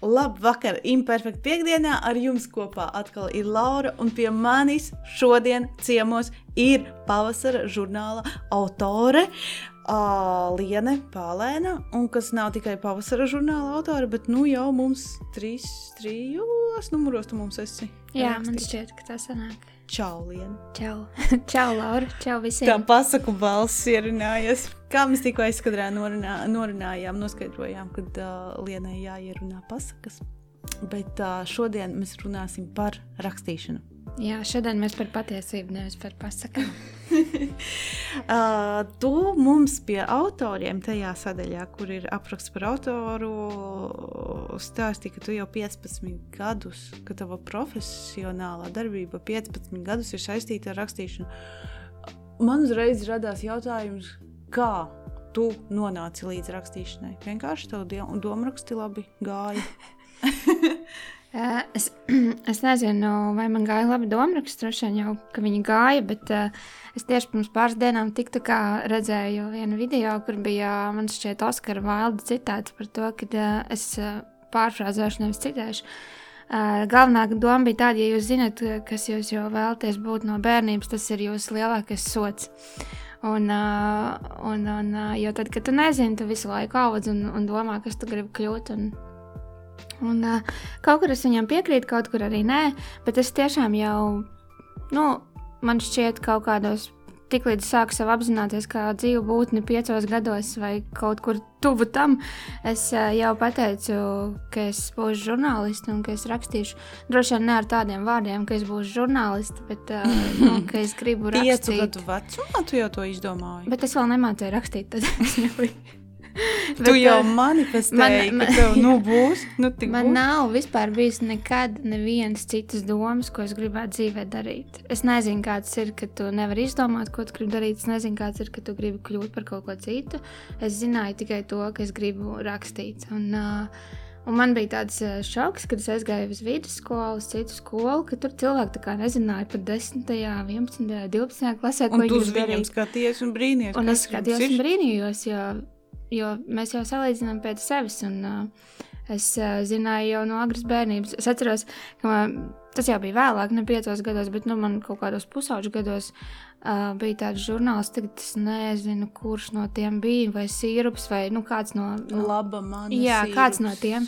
Labvakar, imperfekta piekdienā ar jums kopā atkal ir Laura, un pie manis šodien ciemos ir pavasara žurnāla autore uh, Liene Pālēna, un kas nav tikai pavasara žurnāla autore, bet nu jau mums trīs, trijos numuros tu mums esi. Jā, rakstīt. man šķiet, ka tas sanāk. Čau, Liena. Čau, Čau Laura. Čau visiem. Tā pasaku balss ierunājas. Kā mēs tikko aizskadrā norunā, norunājām, noskaidrojām, kad uh, Lienai jāierunā pasakas. Bet uh, šodien mēs runāsim par rakstīšanu. Jā, šodien mēs par patiesību, nevis par pasakām. uh, tu mums pie autoriem tajā sadaļā, kur ir apraksts par autoru, stāstīji, ka tu jau 15 gadus, ka tava profesionālā darbība 15 gadus ir saistīta ar rakstīšanu. Man uzreiz radās jautājums, kā tu nonāci līdz rakstīšanai? Vienkārši tev domāraksti labi gāja. Es, es nezinu, vai man gāja labi domāts, droši vien jau, ka viņi gāja, bet uh, es tieši pirms pāris dienām tiktu kā redzēju vienu video, kur bija, man šķiet, Oskara Vailda citāts par to, ka uh, es pārfrāzēšu, nevis citēšu. Galvenā doma bija tāda, ja jūs zinat, kas jūs jau vēlaties būt no bērnības, tas ir jūsu lielākais sots. Un, un, un, jo tad, kad tu nezini, tu visu laiku audz un, un domā, kas tu gribi kļūt. Un, Un, uh, kaut kur es viņam piekrītu, kaut kur arī nē, bet es tiešām jau, nu, man šķiet, kaut kādos tik līdz sāku sev apzināties, kā dzīvu būtni piecos gados vai kaut kur tuvu tam, es jau pateicu, ka es būšu žurnālists un ka es rakstīšu. Droši vien ne ar tādiem vārdiem, ka es būšu žurnālists, bet nu, ka es gribu rakstīt. Piecu gadu vecumā tu jau to izdomāji. Bet es vēl nemācīju rakstīt. Tad es jau biju Bet, tu jau eh, manifestēji, man, man, ka tev nu būs. Nu, man būs. nav vispār bijis nekad nevienas citas domas, ko es gribētu dzīvē darīt. Es nezinu, kāds ir, ka tu nevari izdomāt, ko tu gribi darīt. Es nezinu, kāds ir, ka tu gribi kļūt par kaut ko citu. Es zināju tikai to, ka es gribu rakstīt. Un, uh, Un man bija tāds uh, šoks, kad es aizgāju uz vidusskolu, uz citu skolu, ka tur cilvēki nezināja par 10, 11, 12 klasē, ko viņi darīja. Un tu skaties un brīnījies. Un es skatījos un brīnījos, jo jo mēs jau salīdzinām pēc sevis. Un, uh, es uh, zināju jau no agras bērnības. Es atceros, ka man, tas jau bija vēlāk, ne piecos gados, bet nu, man kaut kādos pusauģu gados uh, bija tāds žurnāls, tagad es nezinu, kurš no tiem bija, vai sīrups, vai nu, kāds no. no Laba mana. Jā, sīrups, kāds no tiem.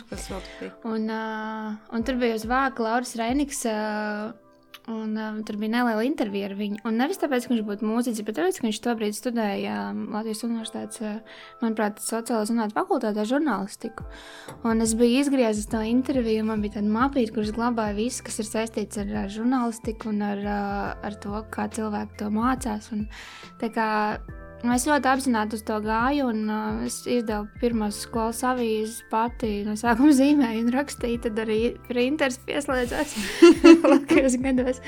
Un, uh, un tur bija uz vāka Lauris Reiniks. Uh, Un, um, tur bija neliela intervija ar viņu. Un nevis tāpēc, ka viņš būtu mūziķis, bet tāpēc, ka viņš tobrīd studēja um, Latvijas Universitātes, uh, manuprāt, sociālās zinātnes fakultātē žurnālistiku. Un es biju izgriezis to interviju, man bija tāda mapīte, kuras glabāja visu, kas ir saistīts ar, ar žurnālistiku un ar, uh, ar to, kā cilvēki to mācās. Un, es ļoti apzināti uz to gāju, un uh, es izdevu pirmās skolas avīzes pati no sākuma zīmēju un rakstīju. Tad arī printers pieslēdzās lakajos gados.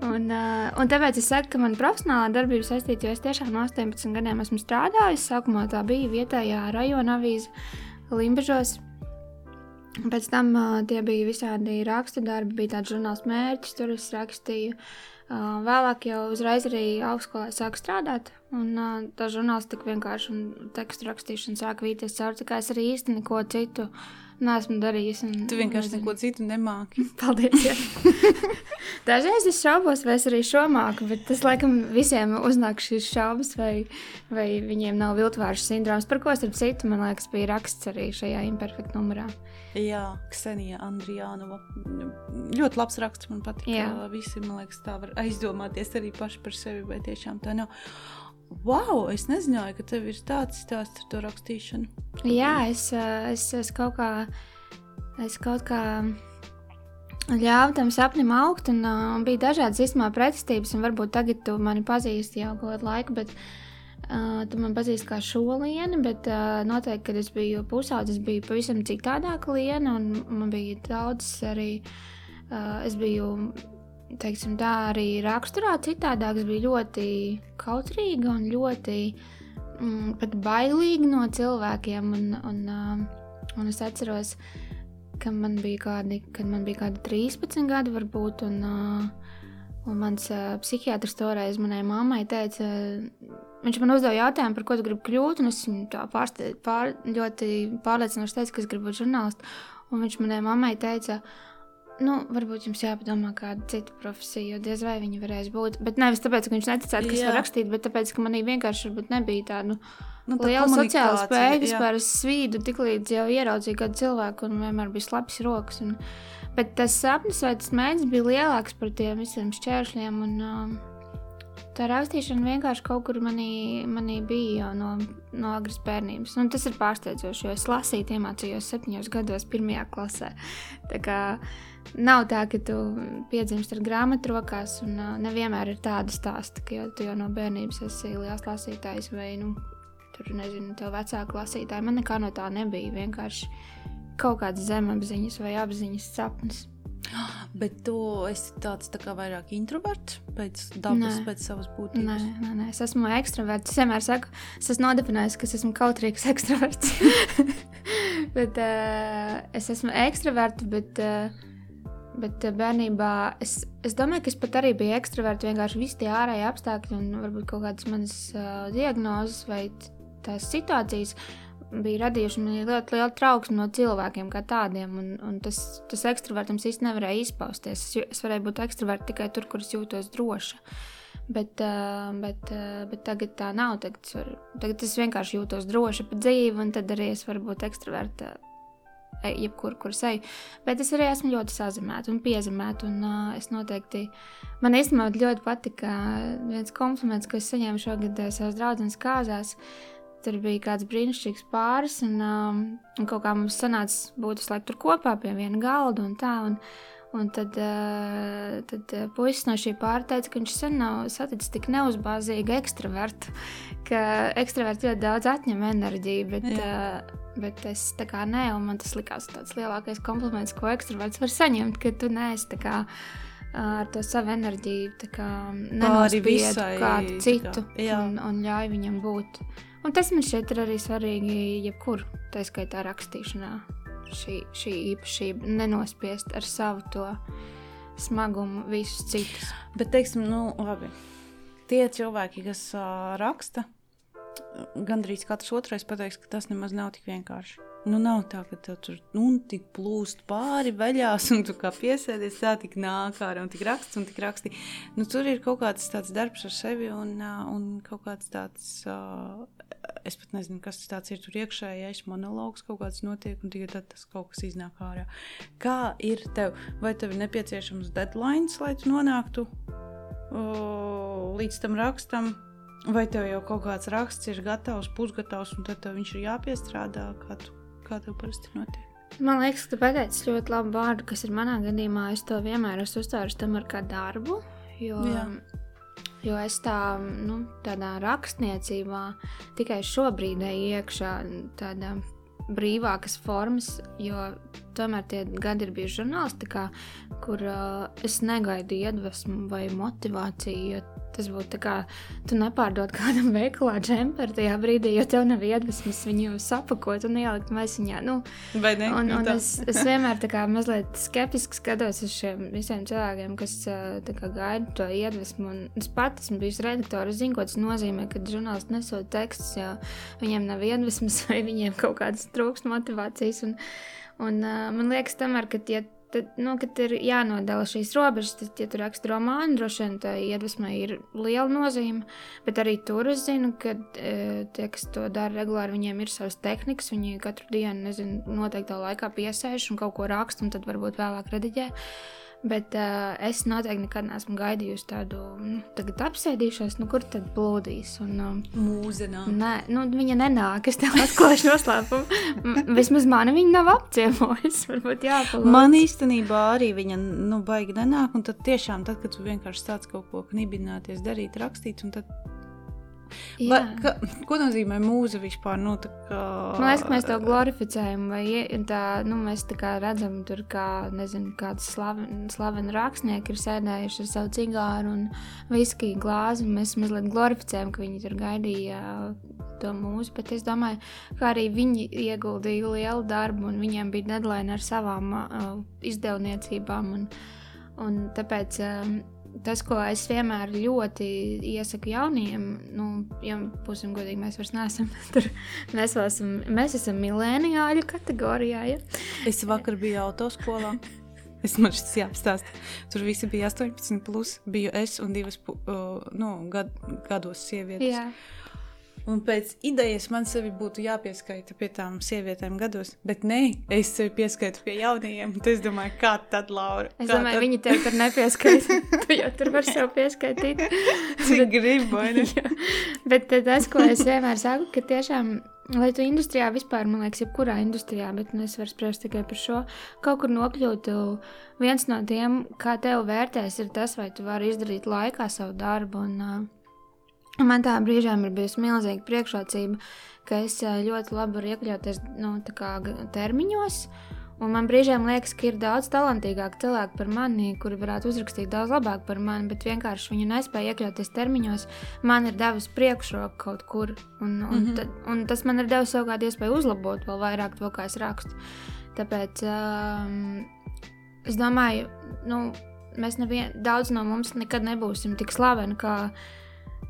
Un, uh, un tāpēc es saku, ka man profesionālā darbība saistīta, jo es tiešām no 18 gadiem esmu strādājis. Sākumā tā bija vietējā rajona avīze Limbažos. Pēc tam uh, tie bija visādi rakstu darbi, bija tāds žurnāls mērķis, tur es rakstīju. Uh, vēlāk jau uzreiz arī augstskolā sāku strādāt Un uh, tā žurnālistika vienkārši un tekstu rakstīšana sāk vīties cauri. Tā kā es arī īsti neko citu neesmu darījis. Un, tu vienkārši nezinu. neko citu nemāki. Paldies! Dažreiz es šaubos, vai es arī šo māku, bet tas laikam visiem uznāk šīs šaubas, vai, vai viņiem nav viltvāršu sindroms, par ko starp citu, man liekas, bija raksts arī šajā imperfekta numurā. Jā, Ksenija Andrijānova. Ļoti labs raksts man patīk. Visi, man liekas, tā var aizdomāties arī paši par sevi, vai tiešām tā nav. Wow, es nezināju, ka tev ir tāds stāsts ar to rakstīšanu. Jā, es, es, es kaut kā, es kaut kā ļāvu tam sapnim augt, un uh, bija dažādas izmā pretestības, un varbūt tagad tu mani pazīsti jau kādu laiku, bet uh, tu man pazīsti kā šo lienu, bet uh, noteikti, kad es biju pusaudzis, es biju pavisam citādāka liena, un man bija daudz arī, uh, es biju teiksim, tā arī raksturā citādāks, bija ļoti kautrīga un ļoti mm, bailīga no cilvēkiem. Un, un, uh, un es atceros, ka man bija kādi, kad man bija kādi 13 gadi, varbūt. Un, un mans psihiatrs toreiz manai mammai teica, viņš man uzdeva jautājumu, par ko tu gribi kļūt. Un es pārste, pār, ļoti pārliecinoši teicu, ka es gribu būt žurnālists. Un viņš manai mammai teica, nu, varbūt jums jāpadomā kāda cita profesija, jo diez vai viņa varēs būt. Bet nevis tāpēc, ka viņš neticēja, ka es varu rakstīt, bet tāpēc, ka manī vienkārši nebija tāda. Nu, Nu, Liela sociāla spēja vispār es svīdu, tiklīdz jau ieraudzīju kādu cilvēku, un vienmēr bija slapjas rokas. Un, bet tas sapnis vai tas mēģinājums bija lielāks par tiem visiem šķēršļiem. Un, uh, Tā rakstīšana vienkārši kaut kur manī, manī bija jau no, no agras bērnības. Un tas ir pārsteidzoši, jo es lasīju, iemācījos septiņos gados, pirmajā klasē. Tā kā nav tā, ka tu piedzimsti ar grāmatu rokās, un uh, nevienmēr ir tāda stāsta, ka jau tu jau no bērnības esi liels lasītājs vai, nu, tur, nezinu, tev vecāku lasītāju. Man nekā no tā nebija. Vienkārši kaut kādas zemapziņas vai apziņas sapnis. Bet tu esi tāds tā kā vairāk introverts pēc dabas, nē. pēc savas būtības. Nē, nē, nē, es esmu ekstraverts. Es vienmēr saku, es esmu nodefinējis, ka es esmu kautrīgs ekstraverts. bet uh, es esmu ekstraverts, bet, uh, bet bērnībā es, es domāju, ka es pat arī biju ekstraverts. Vienkārši visi tie ārējie apstākļi un varbūt kaut kādas manas uh, diagnozes vai tās situācijas bija radījuši man ļoti lielu trauksmi no cilvēkiem kā tādiem. Un, un tas, tas ekstravertams īsti nevarēja izpausties. Es, es varēju būt ekstraverts tikai tur, kur es jūtos droši. Bet, uh, bet, uh, bet tagad tā nav. Tagad es, varu, tagad es vienkārši jūtos droši pa dzīvi, un tad arī es varu būt ekstraverta. Jebkur, kur es eju. Bet es arī esmu ļoti sazināta un piezemēta. Un, uh, es noteikti, man īstenībā ļoti patika viens kompliments, ko es saņēmu šogad savas draudzenes kāzās. Tur bija kāds brīnišķīgs pāris, un, um, un kaut kā mums sanāca būt visu laiku tur kopā pie viena galda un tā. Un, un tad, tad puisis no šī pāra teica, ka viņš sen nav saticis tik neuzbāzīgu ekstravertu, ka ekstraverti ļoti daudz atņem enerģiju, bet, uh, bet es tā kā nē, un man tas likās tāds lielākais kompliments, ko ekstraverts var saņemt, ka tu neesi tā kā ar to savu enerģiju nenospiedu kādu citu kā, un, un ļauj viņam būt. Un tas man šķiet arī svarīgi, jebkur, tā skaitā rakstīšanā. Šī, šī īpašība nenospiest ar savu to smagumu visus citus. Bet, teiksim, nu, labi. Tie cilvēki, kas uh, raksta, gandrīz katrs otrais pateiks, ka tas nemaz nav tik vienkārši. Nu, nav tā, ka tev tur nu, tik plūst pāri veļās, un tu kā piesēdies, tā tik nāk ārā un tik raksts un tik raksti. Nu, tur ir kaut kāds tāds darbs ar sevi un, un kaut kāds tāds, es pat nezinu, kas tas ir tur iekšējais monologs, kaut kāds notiek, un tikai tad tas kaut kas iznāk ārā. Kā ir tev? Vai tev ir nepieciešams deadlines, lai tu nonāktu o, līdz tam rakstam? Vai tev jau kaut kāds raksts ir gatavs, pusgatavs, un tad viņš ir jāpiestrādā? Kā tu kā tev parasti notiek? Man liekas, ka tu pateici ļoti labu vārdu, kas ir manā gadījumā. Es to vienmēr esmu uztvēris tam ar kā darbu. Jo, Jā. jo es tā, nu, tādā rakstniecībā tikai šobrīd iekšā tādā brīvākas formas, jo tomēr tie gadi ir bijuši žurnālistikā, kur uh, es negaidu iedvesmu vai motivāciju. Tas būtu tā kā tu nepārdod kādam veikalā džemperi tajā brīdī, jo tev nav iedvesmas viņu sapakot un ielikt maisiņā. Nu, Vai ne? Un, nu un es, es vienmēr tā kā mazliet skeptiski skatos uz šiem visiem cilvēkiem, kas kā, gaida to iedvesmu. Un es pat esmu bijis redaktors, zinu, ko tas nozīmē, kad žurnālisti nesot tekstus, jo viņiem nav iedvesmas vai viņiem kaut kādas trūkst motivācijas. Un, un uh, man liekas, tomēr, ka tie tad, nu, kad ir jānodala šīs robežas, tad, ja tu raksti romānu, droši vien tā iedvesmai ir liela nozīme. Bet arī tur es zinu, ka e, tie, kas to dara regulāri, viņiem ir savas tehnikas. Viņi katru dienu, nezinu, noteiktā laikā piesēž un kaut ko raksta, un tad varbūt vēlāk rediģē. Bet uh, es noteikti nekad neesmu gaidījusi tādu, nu, tagad apsēdīšos, nu, kur tad plūdīs. Un, um, Mūzenā. Nē, nu, viņa nenāk, es tev atklāšu noslēpumu. Vismaz mani viņa nav apciemojusi, varbūt jāpalūdz. Man īstenībā arī viņa, nu, baigi nenāk, un tad tiešām, tad, kad tu vienkārši sāc kaut ko knibināties, darīt, rakstīt, un tad Vai, ka, ko nozīmē mūza vispār? Nu, kā... Man liekas, ka mēs to glorificējam, vai tā, nu, mēs tā kā redzam, tur kā, nezinu, kāds slaveni, slaveni rakstnieki ir sēdējuši ar savu cigāru un viskiju glāzi, un mēs mazliet glorificējam, ka viņi tur gaidīja to mūzu, bet es domāju, ka arī viņi ieguldīja lielu darbu, un viņiem bija deadline ar savām uh, izdevniecībām, un, un tāpēc um, tas, ko es vienmēr ļoti iesaku jauniem, nu, ja būsim godīgi, mēs vairs neesam tur. Mēs, esam, mēs esam milēniāļu kategorijā. Ja? Es vakar biju autoskolā. Es man šis jāapstāsta. Tur visi bija 18, plus biju es un divas uh, nu, gad, gados sievietes. Jā. Un pēc idejas man sevi būtu jāpieskaita pie tām sievietēm gados, bet nē, es sevi pieskaitu pie jaunajiem. Tad es domāju, kā tad, Laura? Es domāju, tad... viņi tev tur nepieskaita. tu jau tur vari sev pieskaitīt. Cik gribu, vai ne? bet tas, ko es vienmēr saku, ka tiešām Lai tu industrijā vispār, man liekas, jebkurā industrijā, bet nu, es varu spriest tikai par šo, kaut kur nokļūt, viens no tiem, kā tev vērtēs, ir tas, vai tu vari izdarīt laikā savu darbu. Un, uh, man tā brīžiem ir bijusi milzīga priekšrocība, ka es ļoti labi varu iekļauties nu, termiņos. Un man brīžiem liekas, ka ir daudz talantīgāki cilvēki par mani, kuri varētu uzrakstīt daudz labāk par mani, bet vienkārši viņi nespēja iekļauties termiņos. Man ir devis priekšroku kaut kur, un, un, mm -hmm. un tas man ir devis savukārt iespēju uzlabot vēl vairāk to, kā es rakstu. Tāpēc um, es domāju, nu, mēs nevien, daudz no mums nekad nebūsim tik slaveni,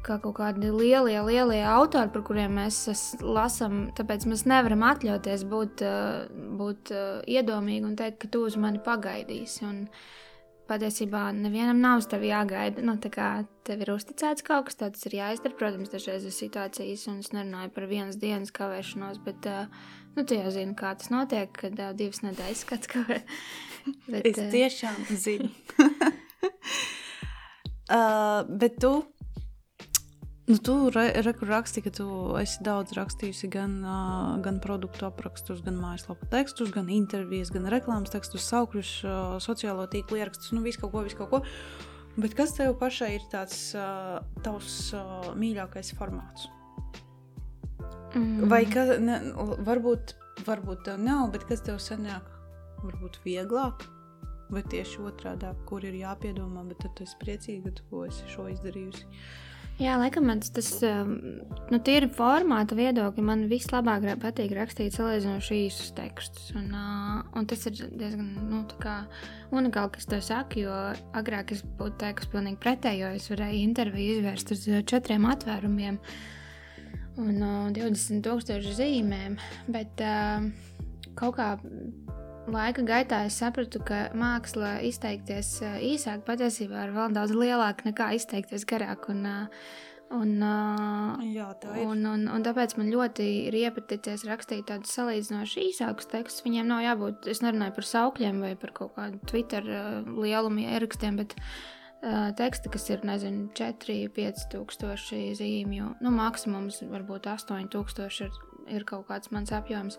kā kaut kādi lielie, lielie autori, par kuriem mēs lasām. Tāpēc mēs nevaram atļauties būt, eh, būt eh, iedomīgi un teikt, ka tu uz mani pagaidīsi. Un patiesībā nevienam nav uz tevi jāgaida. Nu, tev ir uzticēts kaut kas tāds, ir jāizdara. Protams, dažreiz ir situācijas, un es nerunāju par vienas dienas kavēšanos, bet uh, nu, tu jau zini, kā tas notiek, kad divas nedēļas skats kavē. bet, es tiešām zinu. uh, bet tu Nu, tu re, re, raksti, ka tu esi daudz rakstījusi gan, uh, gan produktu aprakstus, gan mājaslapu tekstus, gan intervijas, gan reklāmas tekstus, saukļus, uh, sociālo tīklu ierakstus, nu visu kaut ko, visu kaut ko. Bet kas tev pašai ir tāds uh, tavs uh, mīļākais formāts? Mm. Vai ka, ne, varbūt, varbūt tev nav, bet kas tev sanāk, varbūt vieglāk? Vai tieši otrādi, kur ir jāpiedomā, bet tad tu esi priecīga, ka tu esi šo izdarījusi? Uh, Jā, laikam tas um, nu, ir formāta viedokļi. Man vislabāk patīk rakstīt salīdzinoši īsus tekstus. Un, un tas ir diezgan nu, unikāli, kas to saka, jo agrāk es būtu teikusi pilnīgi pretējo. Es varēju interviju izvērst uz četriem atvērumiem un uh, 20,000 zīmēm. Bet kaut kā laika gaitā es sapratu, ka māksla izteikties eh, īsāk patiesībā ir vēl daudz lielāka nekā izteikties garāk. Un, eh, un, eh, Jā, un, un, un tāpēc man ļoti ir iepaticies rakstīt tādus salīdzinoši īsākus tekstus. Viņiem nav jābūt, es nerunāju par saukļiem vai par kaut kādu Twitter lielumu ierakstiem, bet uh, teksti, kas ir, nezinu, 4, 5 tūkstoši zīmju, nu, maksimums varbūt 8 tūkstoši ir ir kaut kāds mans apjoms.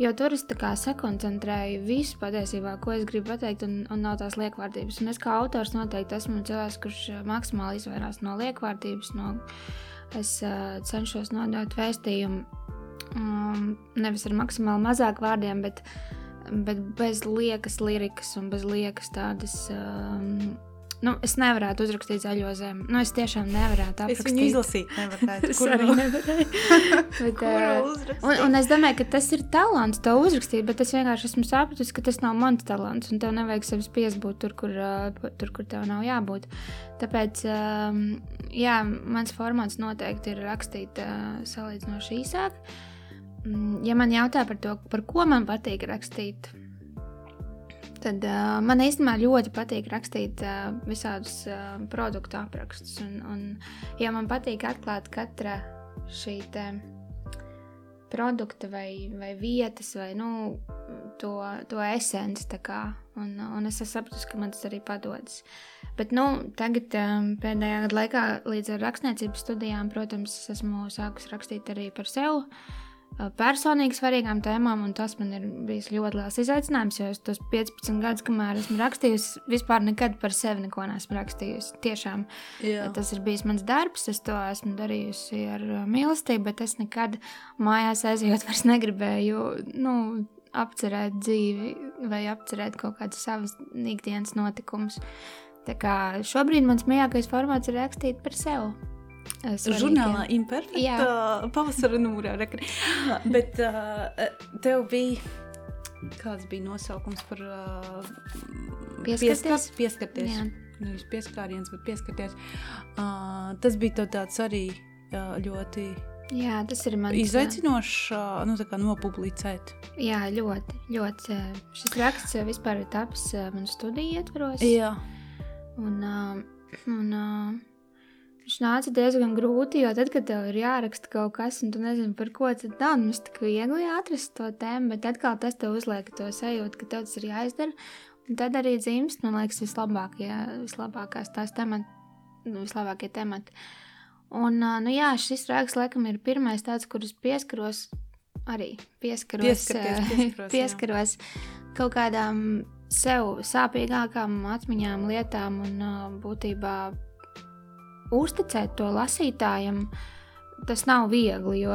Jo tur es sakoncentrēju visu patiesībā, ko es gribu pateikt, un, un nav tās liekvārdības. Un es kā autors noteikti esmu cilvēks, kurš eh, maksimāli izvairās no liekvārdības. No, es uh, cenšos nodot vēstījumu um, nevis ar maksimāli mazāk vārdiem, bet, bet bez liekas lirikas un bez liekas tādas. Um, Nu, es nevarētu uzrakstīt zaļo zemi. Nu, es tiešām nevarētu aprakstīt. Es viņu izlasīt nevarētu. Kur arī nevarēju. bet, uh, un, un es domāju, ka tas ir talants to uzrakstīt, bet es vienkārši esmu sapratusi, ka tas nav mans talants. Un tev nevajag sevi spiest būt tur, kur, uh, tur, kur tev nav jābūt. Tāpēc, um, jā, mans formāts noteikti ir rakstīt uh, salīdzinoši īsāk. Mm, ja man jautā par to, par ko man patīk rakstīt, Tad uh, man īstenībā ļoti patīk rakstīt uh, visādus uh, produktu aprakstus. Un, un, ja man patīk atklāt katra šī produkta vai, vai vietas, vai nu, to, to esenci. Un, un es saprotu, ka man tas arī padodas. Bet nu, tagad, um, pēdējā gada laikā, līdz ar rakstniecības studijām, protams, esmu sākusi rakstīt arī par sevi personīgi svarīgām tēmām, un tas man ir bijis ļoti liels izaicinājums, jo es tos 15 gadus, kamēr esmu rakstījusi, vispār nekad par sevi neko neesmu rakstījusi. Tiešām Jā. tas ir bijis mans darbs, es to esmu darījusi ar mīlestību, bet es nekad mājās aizjūt vairs negribēju. Nu, apcerēt dzīvi vai apcerēt kaut kādus savus ikdienas notikumus. Tā kā šobrīd mans mīļākais formāts ir rakstīt par sevi. Žurnālā imperfekta pavasara numurā. Bet uh, tev bija, kāds bija nosaukums par uh, pieskarties? pieskarties. Jā. nevis pieskāriens, bet pieskarties. Uh, tas bija tāds arī uh, ļoti. Jā, tas ir mans izaicinošs, uh, nu, nopublicēt. Jā, ļoti, ļoti. Šis raksts vispār ir tapis manu studiju ietvaros. Jā. Un, uh, un uh, Viņš nāca diezgan grūti, jo tad, kad tev ir jāraksta kaut kas, un tu nezini, par ko tad nav, mums tik viegli atrast to tēmu, bet atkal tas tev uzliek to sajūtu, ka tev tas ir jāizdara. Un tad arī dzimst, man liekas, vislabākie, vislabākās tās temati, nu, vislabākie temati. Un, nu jā, šis rāks laikam ir pirmais tāds, kurus pieskaros, arī pieskaros, pieskaros, pieskaros kaut kādām sev sāpīgākām atmiņām, lietām un būtībā uzticēt to lasītājam. Tas nav viegli, jo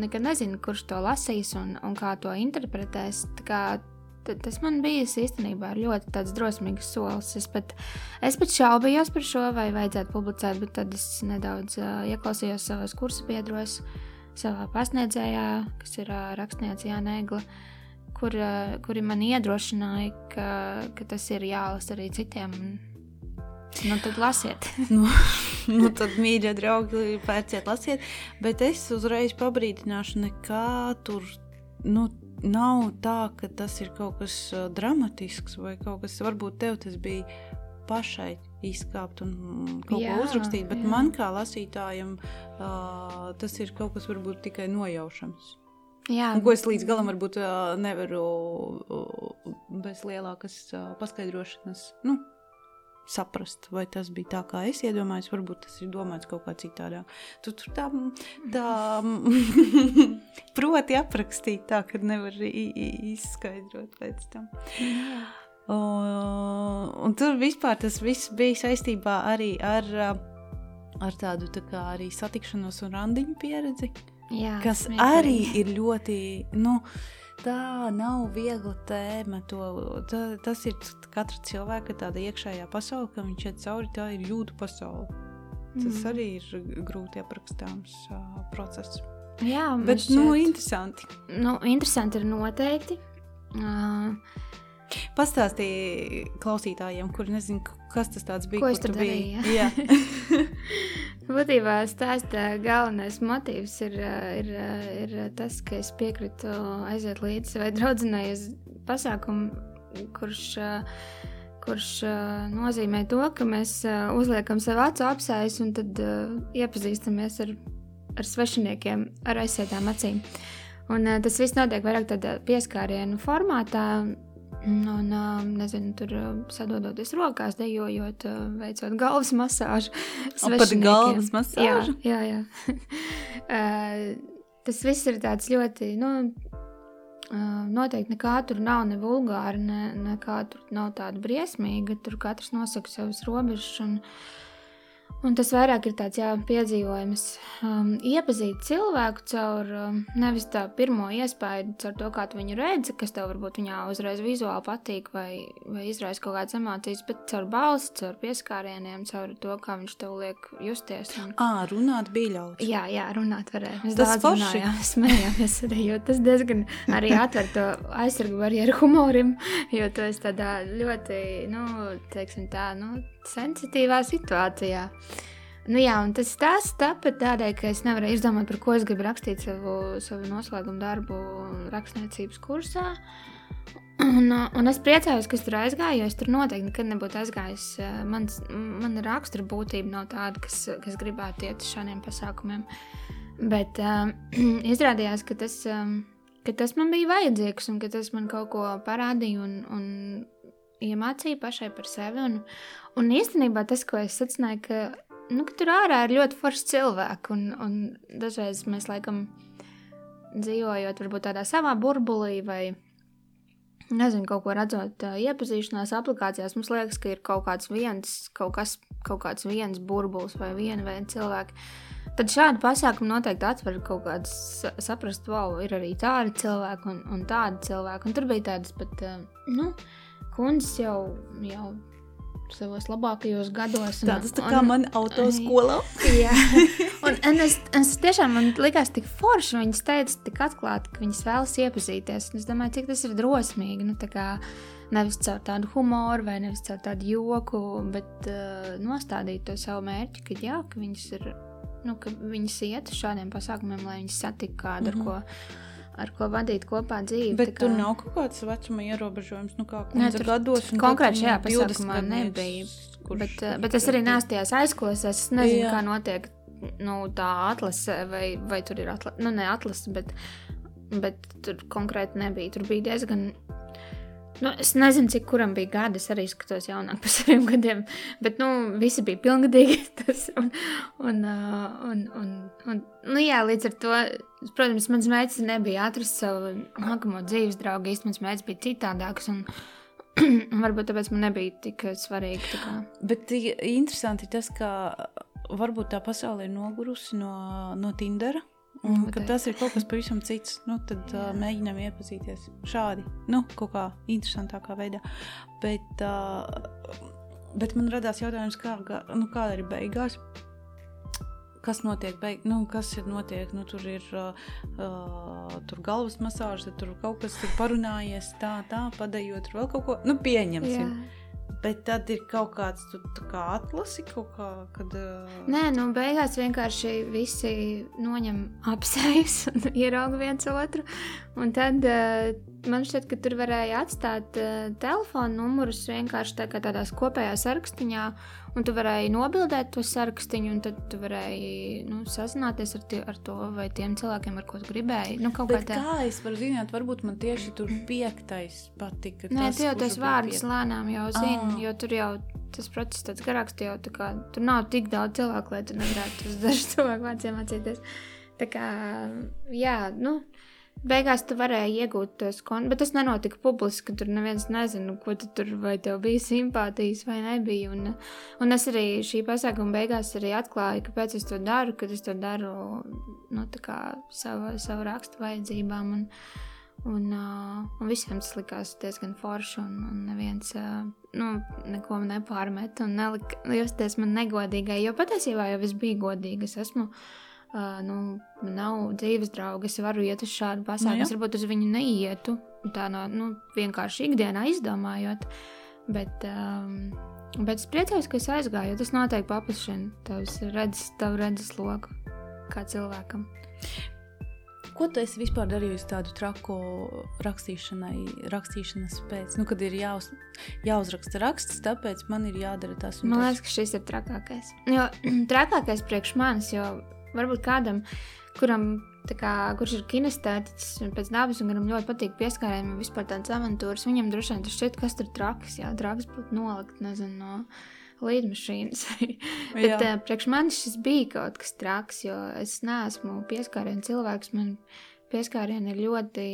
nekad nezini, kurš to lasīs un, un kā to interpretēs. Kā, tas man bija īstenībā ļoti drosmīgs solis. Es pat, es pat šaubījos par šo, vai vajadzētu publicēt, bet tad es nedaudz uh, ieklausījos savos kursu biedros, savā pasniedzējā, kas ir uh, rakstniece Jāna Egla, kur, uh, kuri man iedrošināja, ka, ka tas ir jālasa arī citiem. Nu, tad lasiet. nu, nu, tad, mīļie draugi, pērciet, lasiet. Bet es uzreiz pabrīdināšu, nekā tur nu, nav tā, ka tas ir kaut kas dramatisks vai kaut kas, varbūt tev tas bija pašai izkāpt un kaut jā, ko uzrakstīt, bet jā. man kā lasītājam uh, tas ir kaut kas varbūt tikai nojaušams. Jā. Un, ko es līdz galam varbūt uh, nevaru uh, bez lielākas uh, paskaidrošanas. Nu, saprast, vai tas bija tā, kā es iedomājos. Varbūt tas ir domāts kaut kā citādāk. Tu tur tā, tā proti aprakstīt, tā, ka nevar izskaidrot pēc tam. Un, un tur vispār tas viss bija saistībā arī ar, ar tādu tā kā arī satikšanos un randiņu pieredzi. Jā, kas arī ir ļoti. Nu, tā nav viegla tēma. To, tā, tas ir katra cilvēka tāda iekšējā pasaule, ka viņš iet cauri, tā ir jūtu pasaule. Tas mm. arī ir grūti aprakstāms uh, process. Jā, bet šķiet, nu, interesanti. Nu, interesanti ir noteikti. Uh, Pastāstīja klausītājiem, kuriem nezinu, kas tas bija. Ko es tur darīju? Ja? Būtībā stāstā galvenais motīvs ir, ir, ir tas, ka es piekritu aiziet līdzi savai draudzenei uz pasākumu, kurš, kurš nozīmē to, ka mēs uzliekam sev acu apsējas un tad iepazīstamies ar, ar svešiniekiem ar aizsētām acīm. Un, tas viss notiek vairāk tādā pieskārienu formātā, Un, nezinu, tur sadodoties rokās, dejojot, veicot galvas masāžu. Pat galvas masāžu? Jā, jā. jā. tas viss ir tāds ļoti, nu, noteikti nekā tur nav ne vulgāri, ne, nekā tur nav tāda briesmīga. Tur katrs nosaka savas robežas. Un, uh, Un tas vairāk ir tāds jā, piedzīvojums, um, iepazīt cilvēku caur um, nevis tā pirmo iespēju, caur to, kā tu viņu redzi, kas tev varbūt viņā uzreiz vizuāli patīk vai, vai izraisa kaut kādas emocijas, bet caur balsi, caur pieskārieniem, caur to, kā viņš tev liek justies. Un... À, runāt bija ļauts. Jā, jā, runāt varēja. Mēs tas daudz runājām, smējāmies arī, jo tas diezgan arī atver to aizsargu barjeru humorim, jo tu esi tādā ļoti, nu, teiksim tā, nu, sensitīvā situācijā. Nu, jā, un tas stāsts tāpat tādēļ, ka es nevarēju izdomāt, par ko es gribu rakstīt savu, savu noslēgumu darbu rakstniecības kursā. Un, un es priecājos, ka es tur aizgāju, jo es tur noteikti nekad nebūtu aizgājis. Mans, mana rakstura būtība nav tāda, kas, kas gribētu iet uz šādiem pasākumiem. Bet um, izrādījās, ka tas, um, ka tas man bija vajadzīgs un ka tas man kaut ko parādīja un, un iemācīja pašai par sevi. Un, Un īstenībā tas, ko es secināju, ka, nu, ka tur ārā ir ļoti forši cilvēki, un, un dažreiz mēs laikam dzīvojot varbūt tādā savā burbulī vai nezinu, kaut ko redzot, iepazīšanās aplikācijās, mums liekas, ka ir kaut kāds viens, kaut kas, kaut kāds viens burbulis vai viena veida cilvēki. Tad šādi pasākumi noteikti atver kaut kādas saprast, wow, ir arī tādi cilvēki un, un tādi cilvēki. Un tur bija tādas pat, nu, kundzes jau, jau savos labākajos gados. Un, Tas tā kā un, man autoskolā. jā, un, un es, es tiešām man likās tik forši, viņas teica tik atklāti, ka viņas vēlas iepazīties. Un es domāju, cik tas ir drosmīgi. Nu, kā, nevis caur tādu humoru vai nevis caur tādu joku, bet uh, nostādīt to savu mērķi, ka jā, ka viņas ir, nu, ka viņas iet uz šādiem pasākumiem, lai viņas satiktu kādu, mm -hmm. ar ko ar ko vadīt kopā dzīvi. Bet kā... tur nav kaut kāds vecuma ierobežojums, nu kā kundze Nē, gados. Konkrēti šajā pasākumā nebija. Kurš, bet, kurš bet es arī nāstu tajās aizklausēs, es nezinu, jā. kā notiek nu, tā atlase, vai, vai tur ir atlase, nu ne atlase, bet, bet tur konkrēti nebija. Tur bija diezgan Nu, es nezinu, cik kuram bija gadi. Es arī skatos jaunāk par saviem gadiem. Bet nu, visi bija pilngadīgi. Tas, un, un, uh, un, un, un, nu, jā, līdz ar to, protams, mans mērķis nebija atrast savu nākamo dzīves draugu. Īstenībā mans mērķis bija citādāks. Un, varbūt tāpēc man nebija tik svarīgi. Kā. Bet interesanti tas, ka varbūt tā pasaule ir nogurusi no, no Tindera. Un, kad tas ir kaut kas pavisam cits, nu, tad uh, mēģinām iepazīties šādi, nu, kaut kā interesantākā veidā. Bet, uh, bet man radās jautājums, kā, nu, kāda ir beigās. Kas notiek? Beig... Nu, kas ir notiek? Nu, tur ir uh, uh, tur galvas masāža, tur kaut kas ir parunājies, tā, tā, padējot, tur vēl kaut ko. Nu, pieņemsim. Jā. Bet tad ir kaut kāds kā atlasi, kaut kā, kad. Uh... Nē, nu, beigās vienkārši visi noņem apsejas un ierauga viens otru. Un tad uh, man šķiet, ka tur varēja atstāt uh, telefonu numurus vienkārši tā tādā kopējā sarakstiņā. Un tu varēji nobildēt to sarakstu, un tad tu varēji nu, sazināties ar, tie, ar to vai tiem cilvēkiem, ar ko tu gribēji. Nu, kā, tā... kā es varu zināt, varbūt man tieši tur piektais patika. Nē, tas, tu jau tos vārdus lēnām jau zini, ah. jo tur jau tas process tāds garāks, jau tā kā tur nav tik daudz cilvēku, lai tu nevarētu uz dažu cilvēku vārdiem mācīties. Tā kā, jā, nu. Beigās tu varēji iegūt tos kontus, bet tas nenotika publiski. Tur neviens nezina, ko tu tur vai tev bija simpātijas vai nebija. Un, un es arī šī pasākuma beigās arī atklāju, kāpēc es to daru, kad es to daru nu, savu, savu rakstu vajadzībām. Un, un, un visiem tas likās diezgan forši, un, un neviens nu, neko nepārmet un nelika justies man negodīgai. Jo patiesībā jau es biju godīga. Es esmu uh, uh, nu, man nav dzīves drauga, es varu iet uz šādu pasākumu. Nu, es varbūt uz viņu neietu, tā no nu, vienkārši ikdienā izdomājot. Bet, um, bet es priecājos, ka es aizgāju, tas noteikti paplašina tavs redzes, tavu redzes loku kā cilvēkam. Ko tu esi vispār darījusi tādu traku rakstīšanai, rakstīšanas pēc? Nu, kad ir jāuz, jāuzraksta raksts, tāpēc man ir jādara tas. Man liekas, ka šis ir trakākais. Jo trakākais priekš manis, jo varbūt kādam, kuram, kā, kurš ir kinestētiķis pēc dabas un kuram ļoti patīk pieskārieniem un vispār tādas avantūras, viņam droši vien tas šķiet, kas tur traks, jā, traks būtu nolikt, nezinu, no līdmašīnas. Bet uh, priekš manis šis bija kaut kas traks, jo es neesmu pieskārienu cilvēks, man pieskārieni ir ļoti,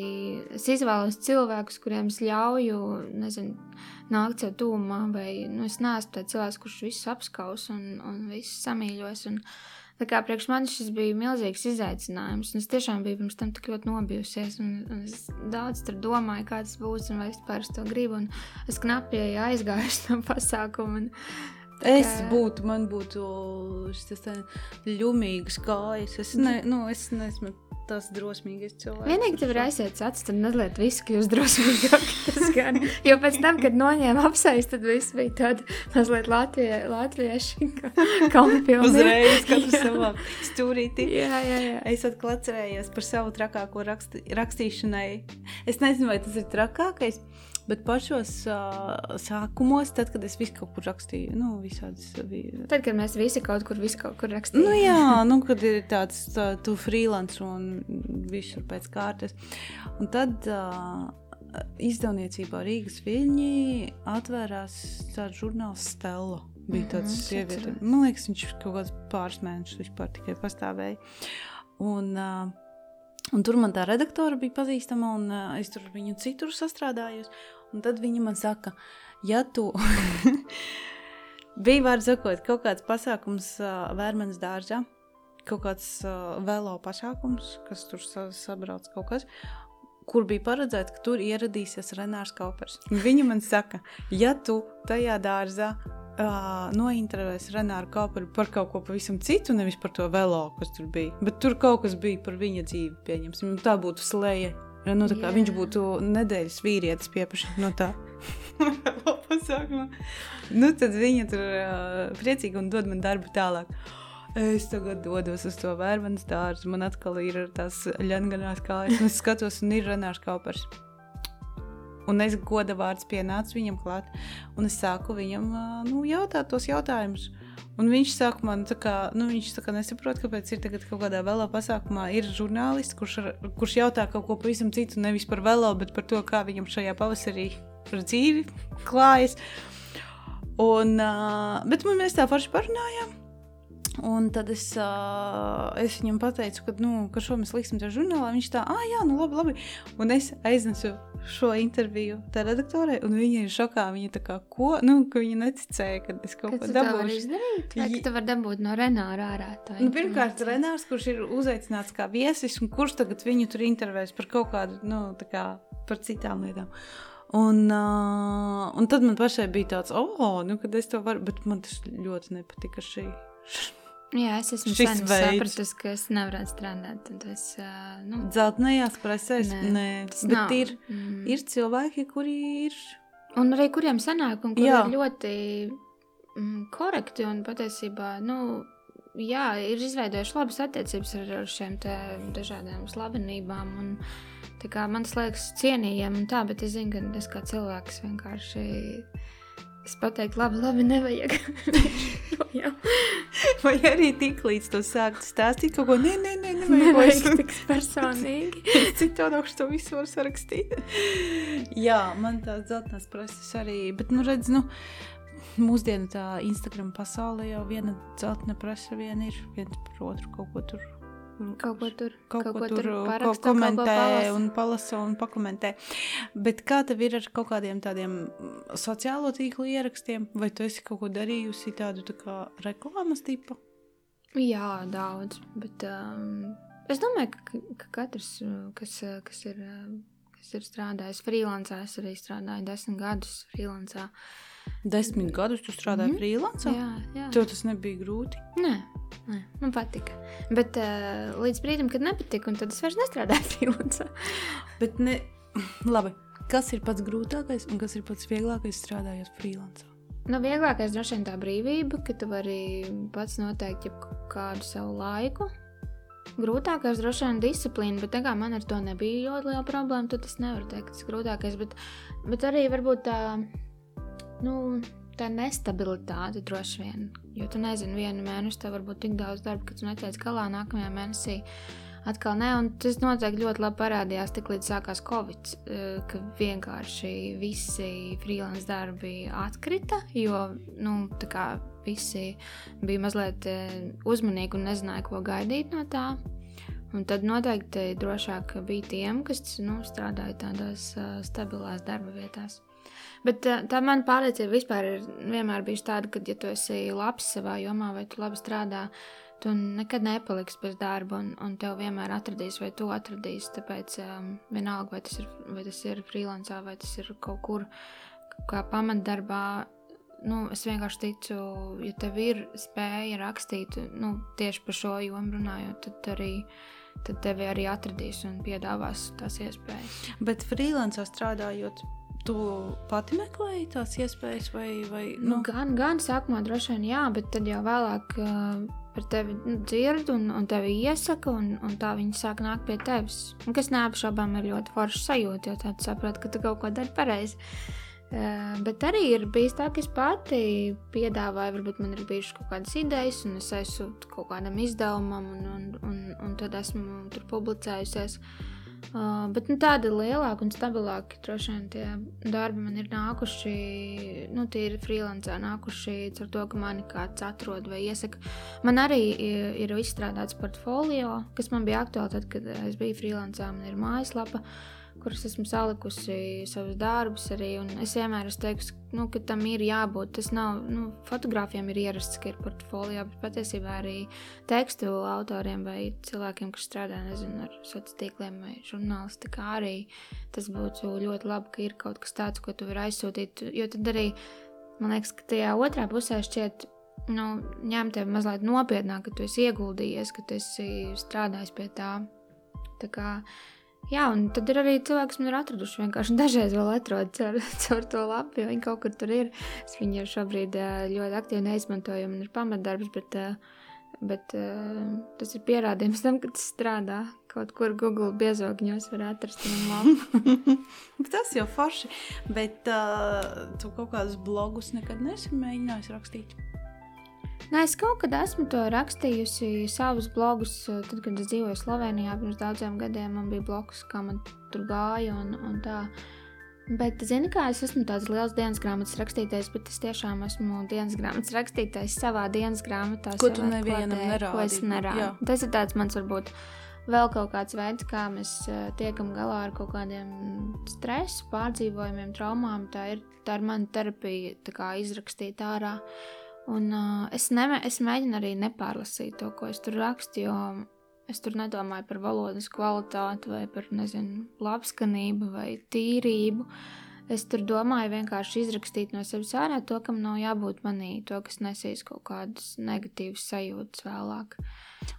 es izvēlos cilvēkus, kuriem es ļauju, nezinu, nākt sev tūmā, vai, nu, es neesmu tāds cilvēks, kurš visus apskaus un, un visus samīļos, un, Tā kā priekš manis šis bija milzīgs izaicinājums. Es tiešām biju pirms tam tik ļoti nobijusies. Un, un es daudz tur domāju, kā tas būs un vai vispār es to gribu. Un es knapi aizgāju uz to pasākumu. Un, Es būtu, man būtu šis ļumīgs kājas. Es, ne, nu, es neesmu tas drosmīgais cilvēks. Vienīgi tev ir aiziet acis, tad mazliet viss kļūst drosmīgāk. jo pēc tam, kad noņēma apsais, tad viss bija tādi mazliet latvie, latvieši kampilni. Uzreiz katru savā stūrītī. jā, jā, jā. Es atkal atcerējos par savu trakāko raksti, rakstīšanai. Es nezinu, vai tas ir trakākais. Bet pašos uh, sākumos, tad, kad es visu kaut kur rakstīju, nu, visādas bija. Tad, kad mēs visi kaut kur, kaut kur rakstījām. Nu, jā, nu, kad ir tāds, tā, tu freelance un visur pēc kārtas. Un tad uh, izdevniecībā Rīgas viļņi atvērās tāds žurnāls Stella. Bija mhm, tāds mm sieviete. Man liekas, viņš kaut kāds pāris mēnešus vispār tikai pastāvēja. Un, uh, Un tur man tā redaktore bija pazīstama, un uh, es tur viņu citur sastrādājos. Un tad viņa man saka, ja tu bija, var sakot, kaut kāds pasākums uh, Vērmenes dārzā, kaut kāds uh, velo pasākums, kas tur sa sabrauc kaut kas, kur bija paredzēts, ka tur ieradīsies Renārs Kaupers. Viņa man saka, ja tu tajā dārzā uh, nointervēs Renāru Kāpuru par kaut ko pavisam citu, nevis par to velo, kas tur bija. Bet tur kaut kas bija par viņa dzīvi, pieņemsim. Tā būtu slēja. Nu, tā kā yeah. viņš būtu nedēļas vīrietis pieprasīt no tā. pasākumā. Nu, tad viņa tur uh, priecīgi un dod man darbu tālāk. Es tagad dodos uz to vērmanas dārzu. Man atkal ir tās ļaunganās kājas. Es skatos, un ir Renārs Kaupers. Un es goda vārds pienācu viņam klāt, un es sāku viņam nu, jautāt tos jautājumus. Un viņš saka, man, kā, nu, viņš saka, nesaprot, kāpēc ir tagad kaut kādā velo pasākumā ir žurnālists, kurš, ar, kurš jautā kaut ko pavisam citu, nevis par velo, bet par to, kā viņam šajā pavasarī ar dzīvi klājas. Un, uh, bet mēs tā forši parunājām. Un tad es, uh, es viņam pateicu, ka, nu, ka šo mēs liksim tajā žurnālā. Viņš tā, ah, jā, nu labi, labi. Un es aiznesu šo interviju tā redaktorai, un viņa ir šokā. Viņa tā kā, ko? Nu, ka viņa neticēja, ka es kaut ko dabūšu. Vai tu vari dabūt no Renāra ārā? Nu, pirmkārt, Renārs, kurš ir uzaicināts kā viesis, un kurš tagad viņu tur intervēs par kaut kādu, nu, tā kā par citām lietām. Un, uh, un tad man pašai bija tāds, oh, nu, kad es to varu, bet man tas ļoti nepatika šī. Jā, es esmu sapratusi, ka es nevaru strādāt. Tad es, nu, Zeltainajās presēs, nē, nē. bet nav. ir, mm. ir cilvēki, kuri ir. Un arī kuriem sanāk, un kuri Jā. ir ļoti mm, korekti un patiesībā, nu, jā, ir izveidojuši labas attiecības ar, ar šiem dažādām slavenībām. Un, kā, man tas liekas cienījami un tā, bet es zinu, ka es kā cilvēks vienkārši Es pateiktu, labi, labi, nevajag. Vai arī tik līdz to sākt stāstīt kaut ko, nē, nē, nē, nevajag tik personīgi. Cik tādā to visu var sarakstīt? Jā, man tās dzeltenās preses arī, bet, nu, redz, nu, mūsdienu tā Instagram pasaulē jau viena dzeltena presa vien ir, viens par otru kaut ko tur Kaut ko tur, kaut kaut ko tur, tur paraksta, ko komentē ko un palasa un pakomentē. Bet kā tev ir ar kaut kādiem tādiem sociālo tīklu ierakstiem? Vai tu esi kaut ko darījusi tādu tā kā reklāmas tipu? Jā, daudz. Bet um, es domāju, ka, ka katrs, kas, kas, ir, kas ir strādājis freelancā, es arī strādāju desmit gadus freelancā. Desmit gadus tu strādāji mm -hmm. freelancā? Jā, jā. Tev tas nebija grūti? Nē, Nē, man patika. Bet uh, līdz brīdim, kad nepatika, tad es vairs nestrādāju freelancā. Bet ne, labi, kas ir pats grūtākais un kas ir pats vieglākais strādājot freelancā? Nu, vieglākais droši vien tā brīvība, ka tu vari pats noteikt kādu savu laiku. Grūtākais droši vien disciplīna, bet kā man ar to nebija ļoti liela problēma, tad es nevaru teikt, ka tas ir grūtākais. Bet, bet arī varbūt tā, nu, tā nestabilitāte droši vien. Jo tu nezini, vienu mēnesi tev var būt tik daudz darba, ka tu netiec galā nākamajā mēnesī. Atkal nē, un tas noteikti ļoti labi parādījās tik līdz sākās Covid, eh, ka vienkārši visi freelance darbi atkrita, jo, nu, tā kā visi bija mazliet eh, uzmanīgi un nezināja, ko gaidīt no tā. Un tad noteikti drošāk bija tiem, kas nu, strādāja tādās uh, stabilās darba vietās. Bet tā, tā man pārliecība vispār ir vienmēr bijusi tāda, ka, ja tu esi labs savā jomā vai tu labi strādā, tu nekad nepaliksi bez darba, un, un tev vienmēr atradīs, vai tu atradīsi. Tāpēc um, vienalga, vai tas ir, vai tas ir freelancā, vai tas ir kaut kur kā pamatdarbā. Nu, es vienkārši ticu, ja tev ir spēja rakstīt nu, tieši par šo jomu runājot, tad arī tad tevi arī atradīs un piedāvās tās iespējas. Bet freelancā strādājot, Tu pati meklēji tās iespējas, vai, vai nu? Nu, gan, gan sākumā droši vien jā, bet tad jau vēlāk uh, par tevi nu, dzird un, un tevi iesaka, un, un tā viņi sāk nākt pie tevis. Un kas neapšaubām ir ļoti forša sajūta, jo tad saproti, ka tu kaut ko dari pareizi. Uh, bet arī ir bijis tā, ka es pati piedāvāju, varbūt man ir bijušas kaut kādas idejas, un es aizsūtu kaut kādam izdevumam, un, un, un, un tad esmu tur publicējusies. Uh, Uh, bet nu, tādi lielāki un stabilāki droši vien tie darbi man ir nākuši, nu, tie ir freelancē nākuši ar to, ka mani kāds atrod vai iesaka. Man arī ir, ir izstrādāts portfolio, kas man bija aktuāli tad, kad es biju freelancē. Man ir mājaslapa. Uh, kuras esmu salikusi savus darbus arī. Es vienmēr esmu teikusi, nu, ka tam ir jābūt. Tas nav, nu, fotogrāfiem ir ierasts, ka ir portfolio, bet patiesībā arī tekstu autoriem vai cilvēkiem, kas strādā nezinu, ar sociāliem tīkliem vai žurnālistikā, arī tas būtu ļoti labi, ka ir kaut kas tāds, ko tu vari aizsūtīt. Jo tad arī man liekas, ka tajā otrā pusē šķiet, nu, ņem tevi mazliet nopietnāk, ka tu esi ieguldījies, ka tu esi strādājis pie tā. Tā kā, jā, un tad ir arī cilvēki, kas man ir atraduši vienkārši dažreiz vēl atrod caur, caur to lapu, jo viņi kaut kur tur ir. Es viņu šobrīd ļoti aktīvi neizmantoju, man ir pamatdarbs, bet, bet tas ir pierādījums tam, ka tas strādā. Kaut kur Google biezogņos var atrast labu. tas jau forši, bet uh, tu kaut kādus blogus nekad nesi mēģinājis rakstīt. Nē, es kaut kad esmu to rakstījusi savus blogus, tad, kad es dzīvoju Slovenijā pirms daudziem gadiem. Man bija bloks, kā man tur gāja un, un tā. Bet, zini, kā es esmu tāds liels dienas grāmatas rakstītājs, bet es tiešām esmu dienas grāmatas rakstītājs savā dienas grāmatā. Ko tu nevienam nerādi? Ko es nerādu. Tas ir tāds mans varbūt vēl kaut kāds veids, kā mēs uh, tiekam galā ar kaut kādiem stresu, pārdzīvojumiem, traumām. Tā ir, tā ir mana terapija, kā izrakstīt ārā. Un uh, es, neme, es mēģinu arī nepārlasīt to, ko es tur rakstu, jo es tur nedomāju par valodas kvalitāti vai par, nezinu, labskanību vai tīrību. Es tur domāju vienkārši izrakstīt no sevis ārā to, kam nav jābūt manī, to, kas nesīs kaut kādas negatīvas sajūtas vēlāk.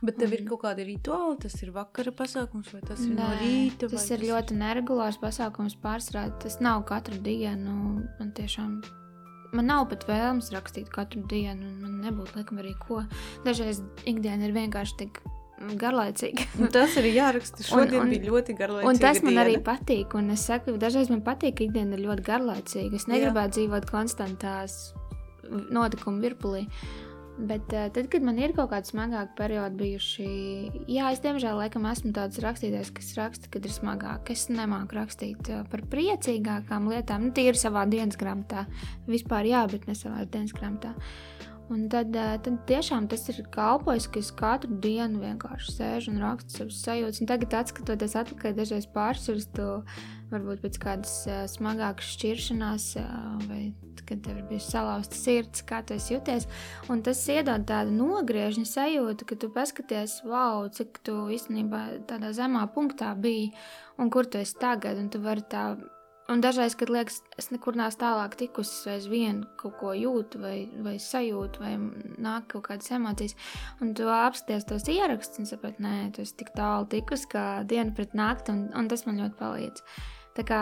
Bet tev ir kaut kādi rituāli, tas ir vakara pasākums vai tas ir Nē, no rīta? Tas ir tas... ļoti neregulārs pasākums pārsvarā. Tas nav katru dienu. Man tiešām man nav pat vēlams rakstīt katru dienu, un man nebūtu laikam arī ko. Dažreiz ikdiena ir vienkārši tik garlaicīga. tas arī jāraksta. Šodien un, un, bija ļoti garlaicīga. Un tas man diena. arī patīk. Un es saku, dažreiz man patīk, ka ikdiena ir ļoti garlaicīga. Es negribētu Jā. dzīvot konstantās notikumu virpulī. Bet uh, tad, kad man ir kaut kādi smagāki periodi bijuši, jā, es diemžēl laikam esmu tāds rakstītājs, kas raksta, kad ir smagāk. Es nemāku rakstīt uh, par priecīgākām lietām, nu, tīri savā dienas grāmatā. Vispār jā, bet ne savā dienas grāmatā. Un tad, uh, tad tiešām tas ir kalpojis, ka es katru dienu vienkārši sēžu un rakstu savus sajūtas. Un tagad, skatoties atpakaļ, dažreiz pārsvarstu varbūt pēc kādas uh, smagākas šķiršanās uh, vai kad tev ir bijusi salauzta sirds, kā tu jūties. Un tas iedod tādu nogriežņu sajūtu, ka tu paskaties, wow, cik tu īstenībā tādā zemā punktā biji un kur tu esi tagad. Un tu vari tā Un dažreiz, kad liekas, es nekur neesmu tālāk tikusi, es aizvien kaut ko jūtu, vai, vai sajūtu, vai nāk kaut kādas emocijas, un tu apskaties tos ierakstus, un saproti, nē, tu esi tik tālu tikusi, kā diena pret nakti, un, un tas man ļoti palīdz. Tā kā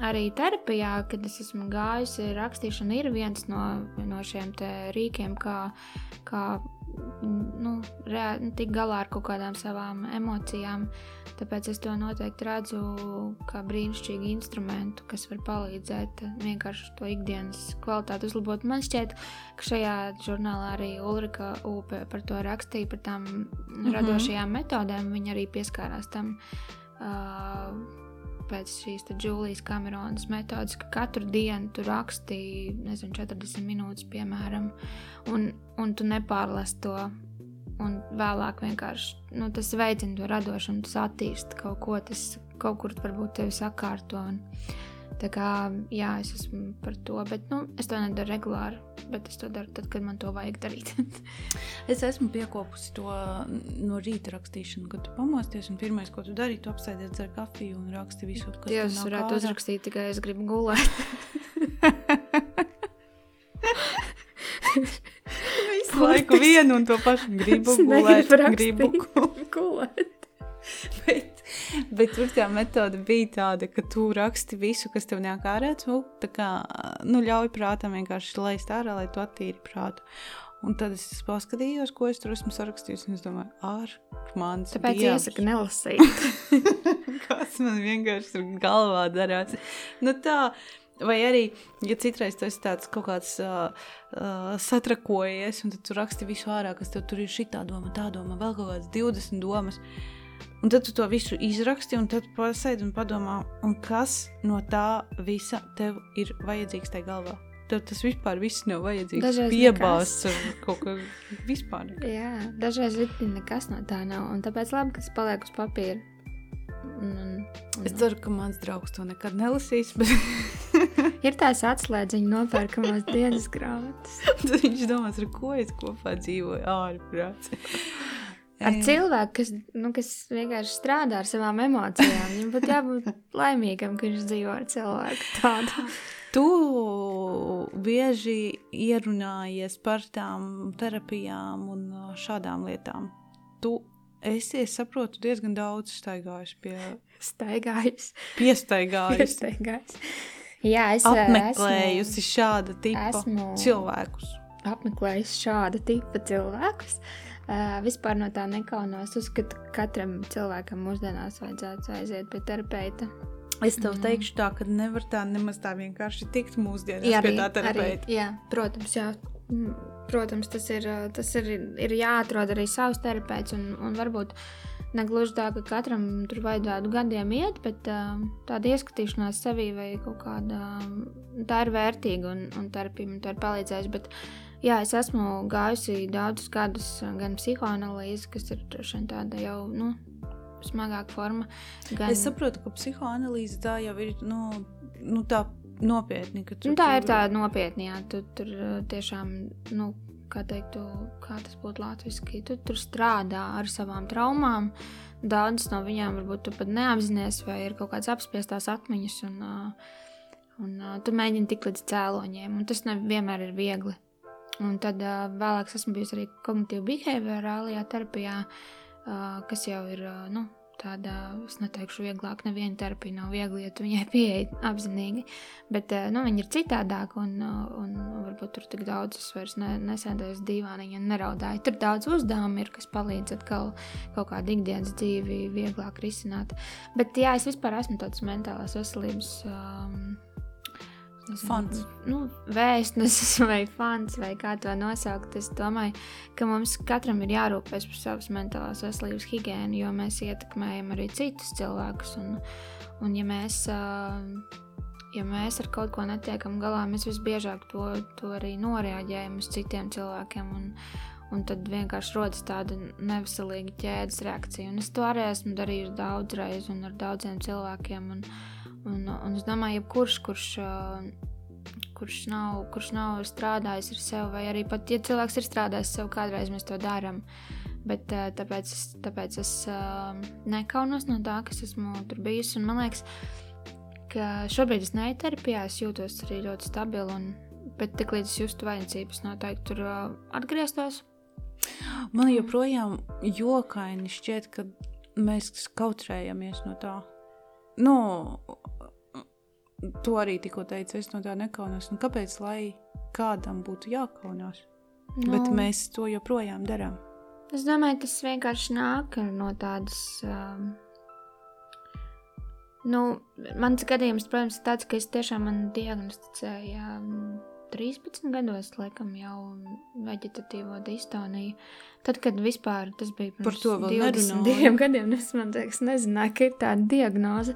arī terapijā, kad es esmu gājusi, rakstīšana ir viens no, no šiem rīkiem, kā, kā nu, rea, nu, tikt galā ar kaut kādām savām emocijām. Tāpēc es to noteikti redzu kā brīnišķīgu instrumentu, kas var palīdzēt vienkārši to ikdienas kvalitāti uzlabot. Man šķiet, ka šajā žurnālā arī Ulrika Upe par to rakstīja, par tām mm -hmm. radošajām metodēm. Viņa arī pieskārās tam. Uh, pēc šīs Julijas Kameronas metodes, ka katru dienu tu rakstīji, nezinu, 40 minūtes, piemēram, un, un tu nepārlasi to. Un vēlāk vienkārši nu, tas veicina to radošumu, tas attīstīja kaut ko, tas kaut kur varbūt tevi sakārto. Un, Tā kā jā, es esmu par to, bet nu, es to nedaru regulāri. Bet es to daru tad, kad man to vajag darīt. es esmu piekopusi to no rīta rakstīšanu, kad tu pamosties. Un pirmais, ko tu dari, tu apsēdies ar kafiju un raksti visu, kas Dievs, tur varētu kādā. uzrakstīt, tikai es gribu gulēt. Visu laiku vienu un to pašu gribu gulēt. Gribu gulēt. bet Bet tur tā metode bija tāda, ka tu raksti visu, kas tev nāk ārā. Tu kā, nu, ļauj prātam vienkārši laist ārā, lai tu attīri prātu. Un tad es paskatījos, ko es tur esmu sarakstījis. Es domāju, ar mani. Tāpēc dievs. iesaka nelasīt. kas man vienkārši tur galvā darās. Nu, tā, Vai arī, ja citreiz tas ir tāds kaut kāds uh, uh, satrakojies, un tu raksti visu ārā, kas tev tur ir šī tā doma, tā doma, vēl kaut kādas 20 domas. Uh, Un tad tu to visu izraksti, un tad pasēdi un padomā, un kas no tā visa tev ir vajadzīgs tajā galvā. Tev tas vispār viss nav vajadzīgs. Dažreiz piebāzts ar kaut ko vispār. Jā, dažreiz nekas no tā nav, un tāpēc labi, ka tas paliek uz papīra. Un, un, un... Es ceru, ka mans draugs to nekad nelasīs. Bet... ir tās atslēdziņa nopērkamās dienas grāmatas. Tad viņš domās, ar ko es kopā dzīvoju ārprāts. Ar cilvēku, kas, nu, kas vienkārši strādā ar savām emocijām. Viņam būtu jābūt laimīgam, ka viņš dzīvo ar cilvēku tādu. Tu bieži ierunājies par tām terapijām un šādām lietām. Tu esi, es saprotu, diezgan daudz staigājis pie. Staigājis. Piestaigājis. Piestaigājis. Jā, es apmeklējusi esmu, šāda tipa esmu cilvēkus. Apmeklējusi šāda tipa cilvēkus. Uh, vispār no tā nekaunos. Uzskatu, ka katram cilvēkam mūsdienās vajadzētu aiziet pie terapeita. Es tev mm. teikšu, tā, ka nevar tā nemaz tā vienkārši tikt mūsdienās jā, pie tā terapeita. Arī, jā, protams, jā. Mm, protams, tas ir, tas ir, ir jāatrod arī savs terapeits. Un, un varbūt ne gluži tā, ka katram tur vajadzētu gadiem iet, bet uh, tāda ieskatīšanās sevī vai kaut kāda tā ir vērtīga un, un terapija man tā ir palīdzējusi. Jā, es esmu gājusi daudzus gadus gan psihoanalīzi, kas ir tāda jau. Nu, smagāka forma. Gan... Es saprotu, ka psihoanalīze tā jau ir nu, nu, tā nopietni. Nu, tā ir tāda nopietna, jā, tu tur uh, tiešām. Nu, Kā, teiktu, kā tas būtu latviešu, tu tur strādā ar savām traumām. Daudzas no viņām varbūt tu pat neapzinājies, vai ir kaut kādas apspiestās atmiņas, un, uh, un tu mēģini tikt līdz cēloņiem. Tas nevienmēr ir viegli. Un tad uh, vēlāk esmu bijusi arī kognitīvā behaviorālajā terapijā, uh, kas jau ir nu, tāda, es neteikšu, vieglāk. Neviena terapija nav viegli, ja tu viņai pieeji apzinīgi. Bet nu, viņi ir citādāk, un, un varbūt tur tik daudz es vairs ne, nesēdēju divāniņā un neraudāju. Tur daudz uzdevumu ir, kas palīdz atkal kaut kādu ikdienas dzīvi vieglāk risināt. Bet jā, es vispār esmu tāds mentālās veselības. Um, Fans. Nu, vēstnesis vai fans, vai kā to nosaukt. Es domāju, ka mums katram ir jārūpēs par savas mentālās veselības higiēnu, jo mēs ietekmējam arī citus cilvēkus. Un, un ja, mēs, ja mēs ar kaut ko netiekam galā, mēs visbiežāk to, to arī noreaģējam uz citiem cilvēkiem. Un, un tad vienkārši rodas tāda neveselīga ķēdes reakcija. Un es to arī esmu darījis daudzreiz un ar daudziem cilvēkiem. Un, Un, un es domāju, jebkurš, kurš, kurš, nav, kurš nav strādājis ar sevi, vai arī pat, ja cilvēks ir strādājis ar sevi, kādreiz mēs to darām. Bet tāpēc es, tāpēc es nekaunos no tā, kas esmu tur bijusi. Un man liekas, ka šobrīd es neju terapijā, es jūtos arī ļoti stabili. Un, bet tik līdz es justu vajadzības, noteikti tur atgrieztos. Man joprojām jokaini šķiet, ka mēs kautrējamies no tā. Nu, Tu arī tikko teici, es no tā nekaunos. Nu, kāpēc lai kādam būtu jākaunās? Nu, Bet mēs to joprojām darām. Es domāju, tas vienkārši nāk no tādas. Um, nu, mans gadījums, protams, ir tāds, ka es tiešām man diagnosticēju um, 13 gados, laikam, jau veģetatīvo distoniju. Tad, kad vispār tas bija par to 22 gadiem, es, man liekas, nezināju, ka ir tāda diagnoze.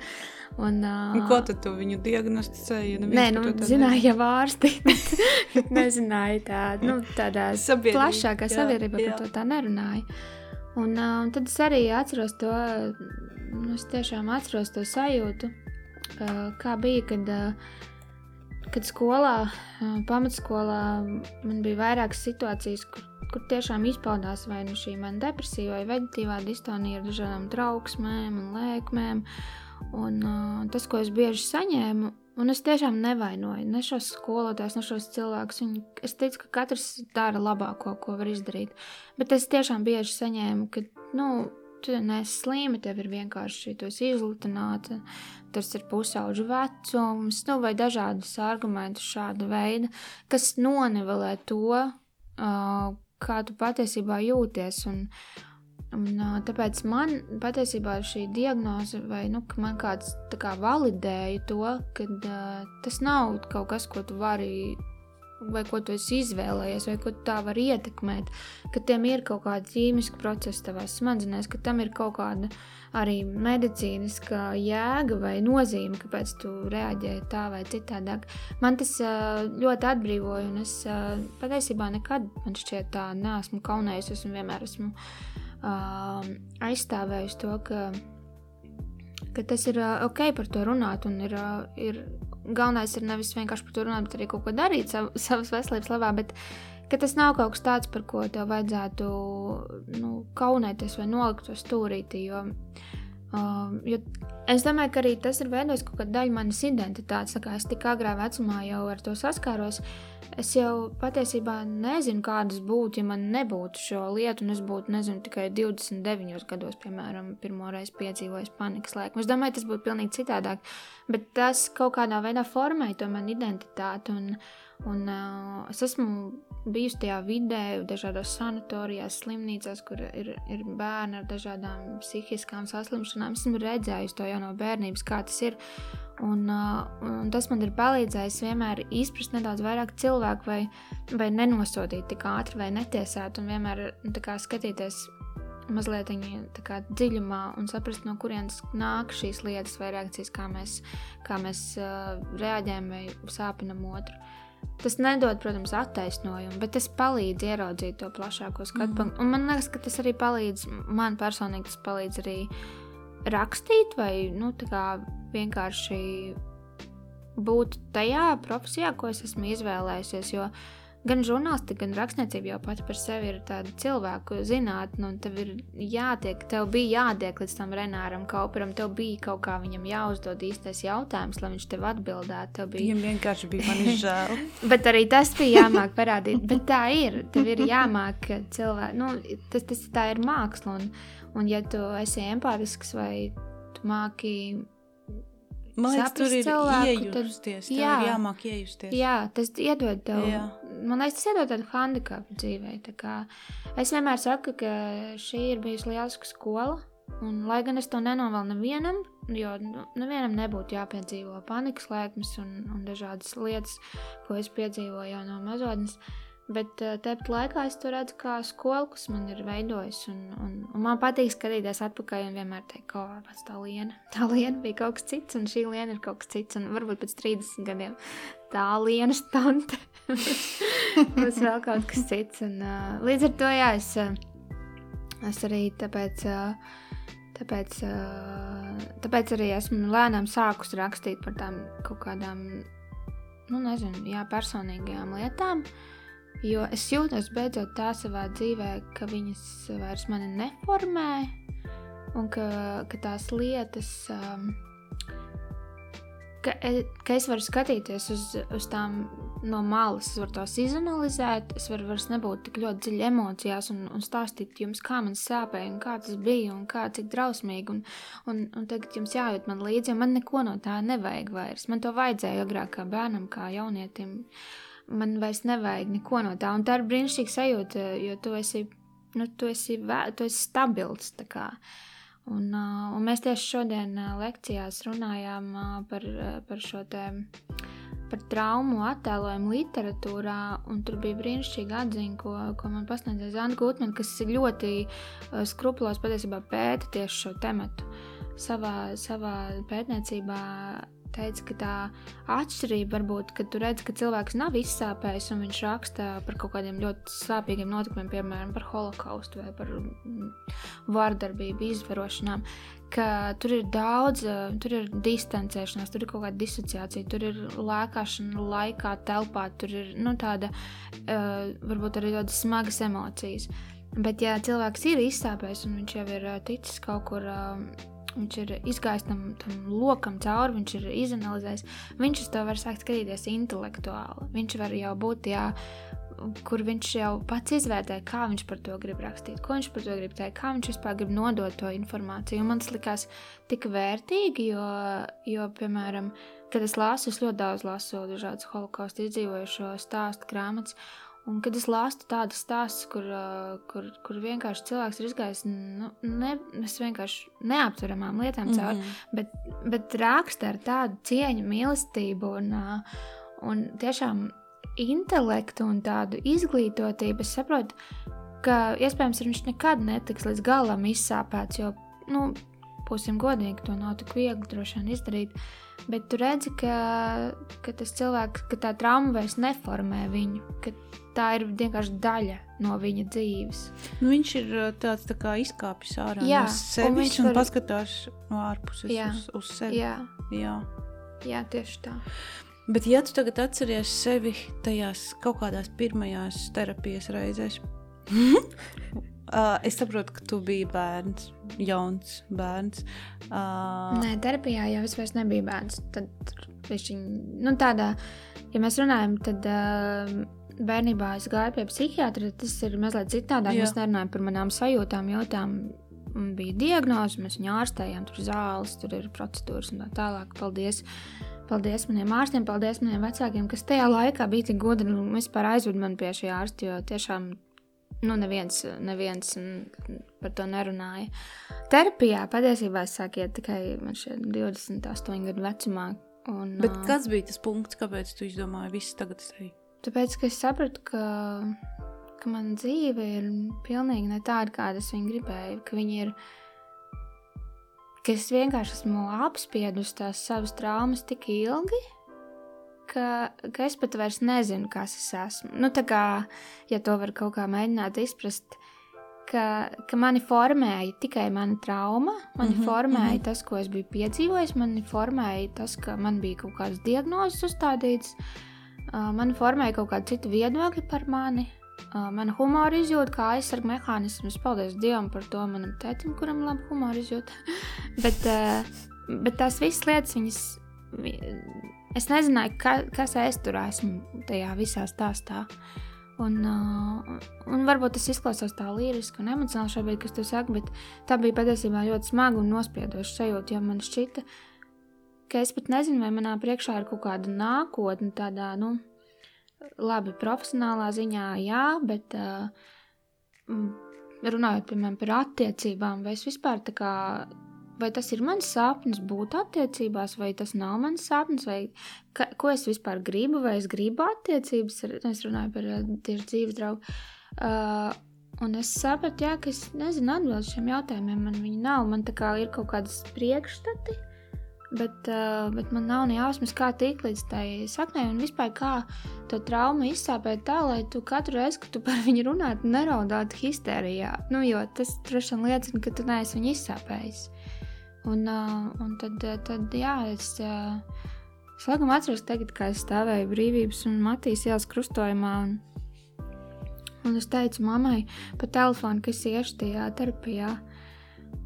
Un, uh, un ko tad tu viņu diagnosticēji? Ja Nē, nu, zināju jau ārsti, bet nezināju tā, nu, tādā Sabiedrība, plašākā jā, sabiedrībā jā. par to tā nerunāju. Un, uh, un tad es arī atceros to, nu, es tiešām atceros to sajūtu, uh, kā bija, kad uh, kad skolā, pamatskolā man bija vairākas situācijas, kur, kur tiešām izpaudās vai nu šī man depresija vai veģetīvā distonija ar dažādām trauksmēm un lēkmēm. Un, uh, tas, ko es bieži saņēmu, un es tiešām nevainoju ne šos skolotājus, ne šos cilvēkus. Viņi, es teicu, ka katrs dara labāko, ko var izdarīt. Bet es tiešām bieži saņēmu, ka, nu, tu neesi slima, tev ir vienkārši izlutināta, tas ir pusauģu vecums, nu, vai dažādas argumentus šāda veida, kas nonivelē to, kā tu patiesībā jūties. Un, un, tāpēc man patiesībā šī diagnoze, vai nu, man kāds kā validēja to, ka uh, tas nav kaut kas, ko tu vari vai ko tu esi izvēlējies, vai ko tā vari ietekmēt, ka tiem ir kaut kāda ķīmiska procesa tavā smadzenēs, ka tam ir kaut kāda arī medicīniska jēga vai nozīme, kāpēc tu reaģēji tā vai citādāk. Man tas ļoti atbrīvoja, un es patiesībā nekad, man šķiet, tā neesmu kaunējusies un vienmēr esmu aizstāvējusi to, ka ka tas ir ok par to runāt, un ir, ir galvenais ir nevis vienkārši par to runāt, bet arī kaut ko darīt sav, savas veselības labā. Bet, tas nav kaut kas tāds, par ko tev vajadzētu nu, kaunēties vai nolikt to stūrītī. Jo Um, es domāju, ka arī tas ir veidojis kaut kādu daļu manas identitātes. Kā es tik agrā vecumā jau ar to saskāros, es jau patiesībā nezinu, kādas būtu, ja man nebūtu šo lietu, un es būtu, nezinu, tikai 29 gados, piemēram, pirmo reizi piedzīvojis panikas laiku. Es domāju, tas būtu pilnīgi citādāk, bet tas kaut kādā veidā formēja to manu identitāti. Un, Un, uh, es esmu bijusi tajā vidē, dažādās sanatorijās, slimnīcās, kur ir, ir bērni ar dažādām psihiskām saslimšanām. Es esmu redzējusi to jau no bērnības, kā tas ir. Un, uh, un tas man ir palīdzējis vienmēr izprast nedaudz vairāk cilvēku, vai, vai nenosodīt tik ātri, vai netiesāt, un vienmēr kā, skatīties mazliet kā, dziļumā un saprast, no kurienes nāk šīs lietas vai reakcijas, kā mēs, kā mēs uh, reaģējam vai sāpinam otru. Tas nedod, protams, attaisnojumu, bet tas palīdz ieraudzīt to plašāko skatu mm. punktu. Un man liekas, ka tas arī palīdz, man personīgi tas palīdz arī rakstīt vai nu, vienkārši būt tajā profesijā, ko es esmu izvēlējusies. Jo uh, gan žurnālistika, gan rakstniecība jau pati par sevi ir tāda cilvēku zinātne, un tev ir jātiek, tev bija jātiek līdz tam Renāram Kauperam, tev bija kaut kā viņam jāuzdod īstais jautājums, lai viņš tev atbildētu. Bija... Viņam vienkārši bija mani žēl. bet arī tas bija jāmāk parādīt, bet tā ir, tev ir jāmāk cilvēku, nu, tas, tas tā ir māksla, un, un ja tu esi empātisks vai tu māki Man liekas, tur ir cilvēku, iejusties. Tad, jā, ir jāmāk iejusties. Jā, tas iedod tev. Jā. Man liekas, tas iedod tādu handikapu dzīvē. Tā es vienmēr saku, ka šī ir bijusi lieliska skola. Un, lai gan es to nenovēlu nevienam, jo nu, nevienam nebūtu jāpiedzīvo panikas lēkmes un, un dažādas lietas, ko es piedzīvoju jau no mazotnes. Bet uh, tāpat laikā es to redzu kā skolu, kas man ir veidojis. Un, un, un man patīk skatīties atpakaļ un vienmēr teikt, ka oh, tā liena, tā liena bija kaut kas cits, un šī liena ir kaut kas cits. Un varbūt pēc 30 gadiem tā liena stante būs vēl kaut kas cits. Un, uh, līdz ar to jā, es, es arī tāpēc. Uh, Tāpēc, tāpēc arī esmu lēnām sākus rakstīt par tām kaut kādām, nu, nezinu, jā, personīgajām lietām. Jo es jūtos beidzot tā savā dzīvē, ka viņas vairs mani neformē, un ka, ka tās lietas, um, ka, e, ka es varu skatīties uz, uz tām no malas, es varu tās izanalizēt, es varu vairs nebūt tik ļoti dziļi emocijās un, un stāstīt jums, kā man sāpēja, un kā tas bija, un kā cik drausmīgi, un, un, un tagad jums jājūt man līdzi, jo man neko no tā nevajag vairs. Man to vajadzēja agrāk kā bērnam, kā jaunietim. Man vairs nevajag neko no tā. Un tā ir brīnišķīga sajūta, jo tu esi, nu, tu esi, vē, tu esi stabils. Un, uh, un mēs tieši šodien lekcijās runājām par, par šo te. Par traumu attēlojumu literatūrā, un tur bija brīnišķīga atziņa, ko, ko man pasniedzēja Zana Gutmana, kas ļoti skrupulos patiesībā pēta tieši šo tematu. Savā, savā pētniecībā teica, ka tā atšķirība var būt, ka tu redz, ka cilvēks nav izsāpējis un viņš raksta par kaut kādiem ļoti sāpīgiem notikumiem, piemēram, par holokaustu vai par mm, vārdarbību, izvarošanām. Ka tur ir daudz, tur ir distancēšanās, tur ir kaut kāda disociācija, tur ir lēkāšana laikā, telpā, tur ir nu, tāda, uh, varbūt arī tādas smagas emocijas. Bet, ja cilvēks ir izsāpējis un viņš jau ir uh, ticis kaut kur. Viņš ir izgājis tam, tam lokam cauri, viņš ir izanalizējis. Viņš uz to var sākt skatīties intelektuāli. Viņš var jau būt, jā, kur viņš jau pats izvērtē, kā viņš par to grib rakstīt, ko viņš par to grib teikt, kā viņš vispār grib nodot to informāciju. Un man tas likās tik vērtīgi, jo, jo piemēram, kad es lasu, es ļoti daudz lasu dažādas holokausta izdzīvojušo stāstu grāmatas. Un, kad es lasu tādas stāstus, kur, kur, kur vienkārši cilvēks ir izgājis nu, ne, vienkārši neaptveramām lietām cauri, mm -hmm. bet, bet raksta ar tādu cieņu, mīlestību un, un tiešām intelektu un tādu izglītotību, es saprotu, ka iespējams viņš nekad netiks līdz galam izsāpēts, jo, nu, būsim godīgi, to nav tik viegli droši vien izdarīt. Bet tu redzi, ka, ka tas cilvēks, ka tā trauma vairs neformē viņu, ka tā ir vienkārši daļa no viņa dzīves. Nu, viņš ir tāds tā kā izkāpis ārā jā, no sevis un, un var... paskatās no ārpuses jā, uz, uz sevi. Jā. Jā. jā, tieši tā. Bet, ja tu tagad atceries sevi tajās kaut kādās pirmajās terapijas reizēs, Uh, es saprotu, ka tu biji bērns, jauns bērns. Uh, Nē, terapijā jau es vairs nebiju bērns. Tad viņš nu, tādā, ja mēs runājam, tad. Uh, Bērnībā es gāju pie psihiatra, tas ir mazliet citādāk. Jā. Mēs nerunājam par manām sajūtām, jautājumu. Bija diagnoze, mēs viņu ārstējām, tur zāles, tur ir procedūras un tā tālāk. Paldies! Paldies maniem ārstiem, paldies maniem vecākiem, kas tajā laikā bija tik gudri un vispār aizved mani pie šī ārsta, jo tiešām nu, neviens, neviens par to nerunāja. Terapijā patiesībā es sāku iet tikai 28 gadu vecumā. Un, Bet kas bija tas punkts, kāpēc tu izdomāji visu tagad sevi? Tāpēc, ka es sapratu, ka, ka mana dzīve ir pilnīgi ne tāda, kāda es viņu gribēju. Ka viņi ir, ka es vienkārši esmu apspiedusi tās savas traumas tik ilgi, ka, ka es pat vairs nezinu, kas es esmu. Nu, tā kā, ja to var kaut kā mēģināt izprast, ka, ka mani formēja tikai mana trauma, mani mm -hmm, formēja mm -hmm. tas, ko es biju piedzīvojis, mani formēja tas, ka man bija kaut kādas diagnozes uzstādītas, uh, mani formēja kaut kāda cita viedokļa par mani. Uh, mana humora izjūta, kā aizsarga mehānisms, paldies Dievam par to manam tētim, kuram ir laba humora izjūta. bet, uh, bet tās visas lietas, viņas es nezināju, ka, kas es tur esmu tajā visā stāstā. Un, uh, un varbūt tas izklausās tā līriski un emocionāli šobrīd, kas tu saki, bet tā bija patiesībā ļoti smaga un nospiedoša sajūta, jo man šķita, ka es pat nezinu, vai manā priekšā ir kaut kāda nākotne, tādā, nu, labi, profesionālā ziņā, jā, bet uh, runājot, piemēram, par attiecībām, vai es vispār tā kā vai tas ir mans sapnis būt attiecībās, vai tas nav mans sapnis, vai ka, ko es vispār gribu, vai es gribu attiecības. Ar, es runāju par uh, tieši dzīves draugu. Uh, un es sapratu, jā, ka es nezinu atbildēt šiem jautājumiem. Man viņi nav, man tā kā ir kaut kādas priekšstati. Bet, uh, bet man nav ne jausmas, kā tikt līdz tai saknei, un vispār kā to traumu izsāpēt tā, lai tu katru reizi, kad tu par viņu runātu, neraudātu histērijā. Nu, jo tas droši vien liecina, ka tu neesi viņu izsāpējis. Un, un tad, tad, jā, es, es laikam atceros, tagad, kā es stāvēju brīvības un Matīs ielas krustojumā. Un, un es teicu mammai pa telefonu, ka es iešu tajā terapijā.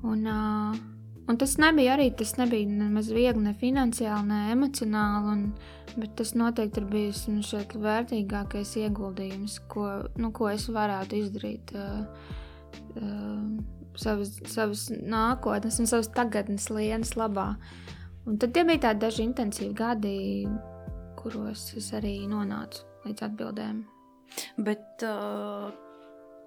Un, un tas nebija arī, tas nebija nemaz viegli, ne finansiāli, ne emocionāli. Un, bet tas noteikti ir bijis nu, šeit vērtīgākais ieguldījums, ko, nu, ko es varētu izdarīt. Uh, uh, savas, savas nākotnes un savas tagadnes lienas labā. Un tad tie bija tādi daži intensīvi gadi, kuros es arī nonācu līdz atbildēm. Bet uh,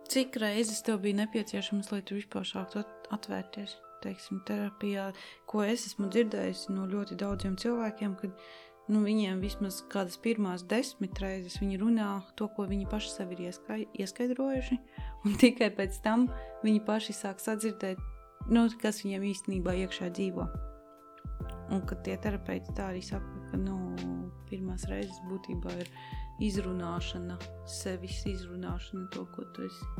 cik reizes tev bija nepieciešams, lai tu vispār sāktu atvērties? Teiksim, terapijā, ko es esmu dzirdējusi no ļoti daudziem cilvēkiem, kad nu, viņiem vismaz kādas pirmās desmit reizes viņi runā to, ko viņi paši sev ir ieskaidrojuši, un tikai pēc tam viņi paši sāk sadzirdēt, nu, kas viņiem īstenībā iekšā dzīvo. Un kad tie terapeiti tā arī saka, ka nu, pirmās reizes būtībā ir izrunāšana, sevis izrunāšana, to, ko tu esi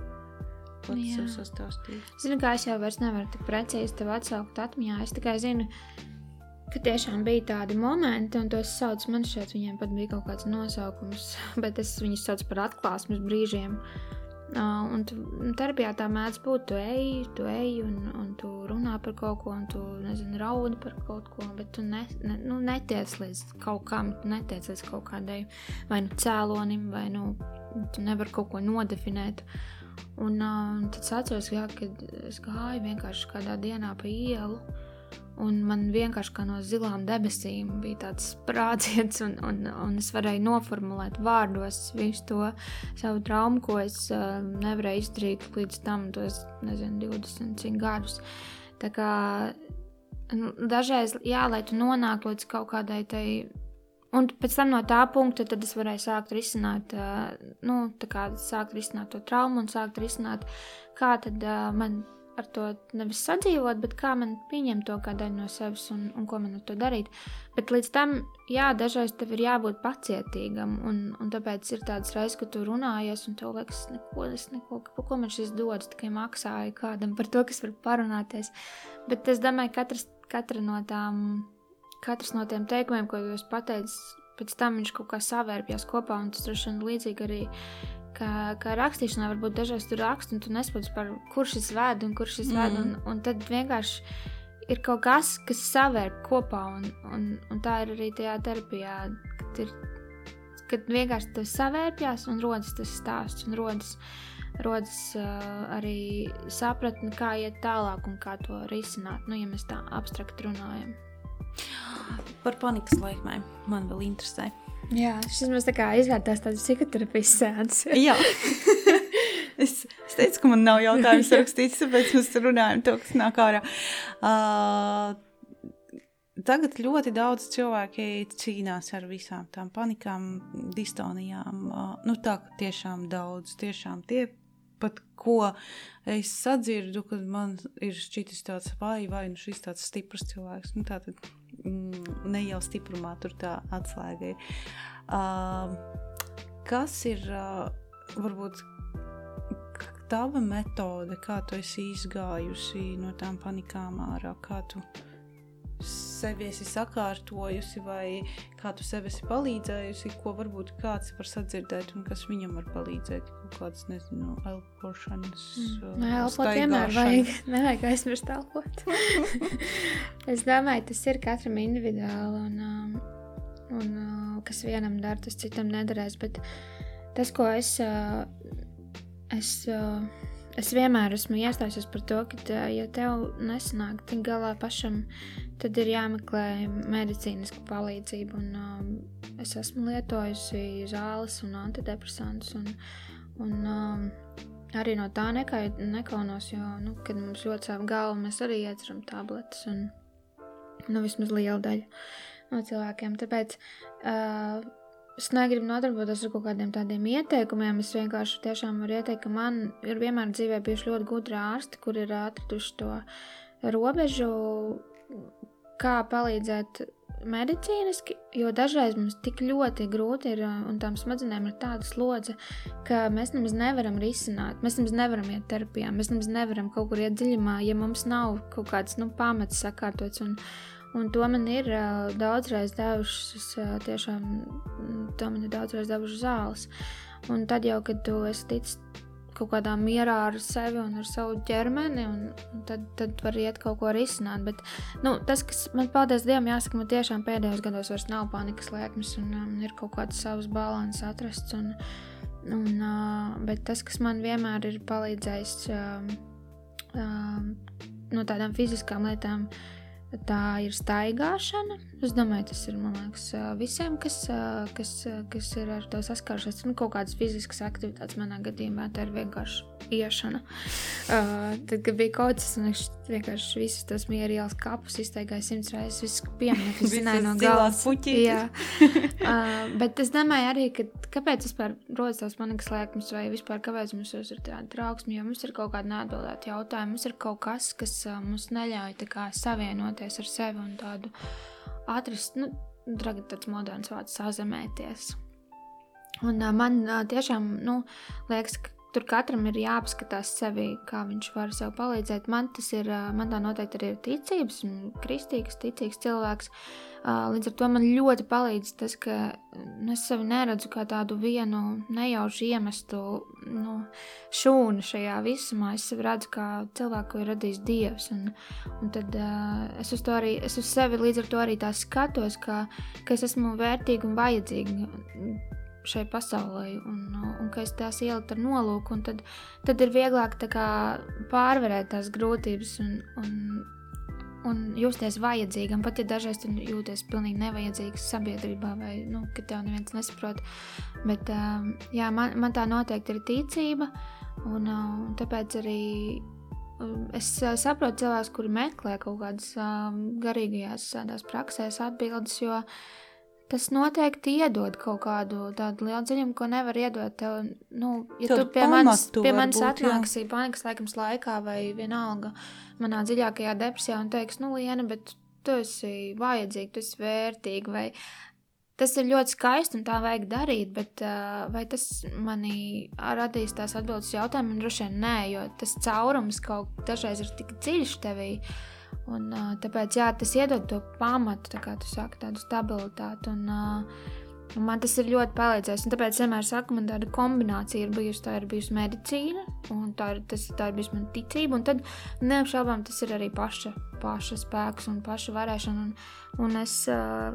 pats sev sastāstījis. Zinu, kā es jau vairs nevaru tik precīzi tev atsaukt atmiņā. Es tikai zinu, ka tiešām bija tādi momenti, un tos sauc, man šeit viņiem pat bija kaut kāds nosaukums, bet es viņus saucu par atklāsmes brīžiem. Uh, un terapijā tā mēdz būt, tu ej, tu ej un, un tu runā par kaut ko, un tu nezini, raudi par kaut ko, bet tu ne, ne, nu, netiec līdz kaut kam, tu netiec līdz kaut kādai vai nu cēlonim, vai nu tu nevari kaut ko nodefinēt. Un uh, tad es atceros, jā, kad es gāju vienkārši kādā dienā pa ielu. Un man vienkārši kā no zilām debesīm bija tāds sprādziens, un, un, un es varēju noformulēt vārdos visu to savu traumu, ko es uh, nevarēju izdarīt līdz tam, tos, nezinu, 20 gadus. Tā kā nu, dažreiz, jā, lai tu nonāktu līdz kaut kādai tai. Un pēc tam no tā punkta es varēju sākt risināt, uh, nu, kā, sākt risināt to traumu un sākt risināt, kā tad uh, man ar to nevis sadzīvot, bet kā man pieņemt to kā daļu no sevis un, un ko man ar to darīt. Bet līdz tam, jā, dažreiz tev ir jābūt pacietīgam, un, un tāpēc ir tāds reizes, ka tu runājies, un tev liekas, neko, es neko, pa ko man šis dodas, tikai maksāju kādam par to, kas var parunāties. Bet es domāju, katrs, katra no tām, katrs no tiem teikumiem, ko jūs pateicat, pēc tam viņš kaut kā savērpjas kopā, un tas droši vien līdzīgi arī ka, ka rakstīšanā varbūt dažreiz tur rakst, un tu nesaproti, par kurš šis vēd un kurš šis mm. vēd. Un, un tad vienkārši ir kaut kas, kas savērp kopā, un, un, un tā ir arī tajā terapijā. Kad, ir, kad vienkārši tas savērpjas un rodas tas stāsts, un rodas, rodas uh, arī sapratne, kā iet tālāk un kā to risināt, nu, ja mēs tā abstrakt runājam. Par panikas laikmēm man vēl interesē. Jā, šis mums tā kā izvērtās tādu psihoterapijas sēdes. Jā. es, es teicu, ka man nav jautājums rakstīts, tāpēc mēs runājam to, kas nāk ārā. Uh, Tagad ļoti daudz cilvēki cīnās ar visām tām panikām, distonijām. Uh, nu, tā tiešām daudz, tiešām tie pat ko es sadzirdu, kad man ir šķitis tāds, vai, vai nu šis tāds stiprs cilvēks. Nu, tā tad mm, ne jau stiprumā tur tā atslēga ir. Uh, kas ir uh, varbūt tava metode, kā tu esi izgājusi no tām panikām ārā, kā tu sevi esi sakārtojusi, vai kā tu sev esi palīdzējusi, ko varbūt kāds var sadzirdēt, un kas viņam var palīdzēt. Kaut kādas, nezinu, elpošanas. Mm. Nē, elpot vienmēr vajag, nevajag aizmirst elpot. es domāju, tas ir katram individuāli, un, um, un uh, kas vienam dar, tas citam nedarēs, bet tas, ko es, uh, es uh, Es vienmēr esmu iestājusies par to, ka, ja tev nesanāk tik galā pašam, tad ir jāmeklē medicīniska palīdzība. Un, um, es esmu lietojusi zāles un antidepresantus. Un, un, um, arī no tā nekā, nekaunos, jo, nu, kad mums ļoti sāp galva, mēs arī ieceram tabletes. Un, nu, vismaz liela daļa no cilvēkiem. Tāpēc uh, Es negribu nodarboties ar kaut kādiem tādiem ieteikumiem. Es vienkārši tiešām varu ieteikt, ka man ir vienmēr dzīvē bijuši ļoti gudri ārsti, kur ir atraduši to robežu, kā palīdzēt medicīniski, jo dažreiz mums tik ļoti grūti ir, un tām smadzenēm ir tāda slodze, ka mēs nemaz nevaram risināt, mēs nemaz nevaram iet terapijā, mēs nemaz nevaram kaut kur iet dziļumā, ja mums nav kaut kāds nu, pamats sakārtots. Un, Un to man ir uh, daudzreiz devušas, uh, tiešām to man ir daudzreiz devušas zāles. Un tad jau, kad tu esi ticis kaut kādā mierā ar sevi un ar savu ķermeni, un, un tad, tad var iet kaut ko risināt. Bet nu, tas, kas man paldies Dievam, jāsaka, man tiešām pēdējos gados vairs nav panikas lēkmes un um, ir kaut kāds savs balans atrasts. Un, un, uh, bet tas, kas man vienmēr ir palīdzējis um, um, no tādām fiziskām lietām, uh, Tā ir staigāšana. Es domāju, tas ir liekas, visiem, kas, kas, kas ir ar to saskārušies. Nu, kaut kādas fiziskas aktivitātes manā gadījumā tā ir vienkārši iešana. Uh, tad, kad bija kaut kas, es vienkārši visus tos mieru ielas kapus iztaigāju simts reizes, visus pieminekļus zināju no galvas. Jā. uh, bet es domāju arī, ka kāpēc vispār rodas tās panikas lēkmes vai vispār kāpēc mums ir tāda trauksme, jo mums ir kaut kāda neatbildēta jautājuma, mums ir kaut kas, kas mums neļauj kā, savienoties ar sevi un tādu atrast, nu, tagad tāds moderns vārds sazemēties. Un uh, man uh, tiešām, nu, liekas, ka Tur katram ir jāapskatās sevi, kā viņš var sev palīdzēt. Man tas ir, man tā noteikti arī ir ticības, kristīgs, ticīgs cilvēks. Līdz ar to man ļoti palīdz tas, ka nu, es sevi neredzu kā tādu vienu nejaušu iemestu nu, šūnu šajā visumā. Es sevi redzu kā cilvēku, ko ir radījis Dievs. Un, un tad es uz arī, es uz sevi līdz ar to arī tā skatos, ka, ka es esmu vērtīga un vajadzīga šai pasaulē, un, un ka es tās ieliku ar nolūku, un tad, tad ir vieglāk kā, pārvarēt tās grūtības un, un, un justies vajadzīgam. Pat ja dažreiz tu jūties pilnīgi nevajadzīgs sabiedrībā, vai nu, ka tev neviens nesaprot. Bet um, jā, man, man tā noteikti ir ticība, un, un tāpēc arī um, es saprotu cilvēkus, kuri meklē kaut kādas um, garīgajās praksēs atbildes, jo tas noteikti iedod kaut kādu tādu lielu dziļumu, ko nevar iedot tev. Nu, ja Tad tu pie manis, pie manis atnāksi panikas laikams laikā vai vienalga manā dziļākajā depresijā un teiks, nu, Liena, bet tu esi vajadzīga, tu esi vērtīga vai Tas ir ļoti skaisti un tā vajag darīt, bet uh, vai tas manī radīs tās atbildes jautājumu? Droši vien nē, jo tas caurums kaut dažreiz ir tik dziļš tevī. Uh, Un, tāpēc jā, tas iedod to pamatu, tā kā tu saki, tādu stabilitāti. Un, Un man tas ir ļoti palīdzējis. Tāpēc vienmēr saku, man tāda kombinācija ir bijusi. Tā ir bijusi medicīna, un tā ir, tas, tā ir bijusi mana ticība. Un tad neapšaubām tas ir arī paša, paša spēks un paša varēšana. Un, un es uh,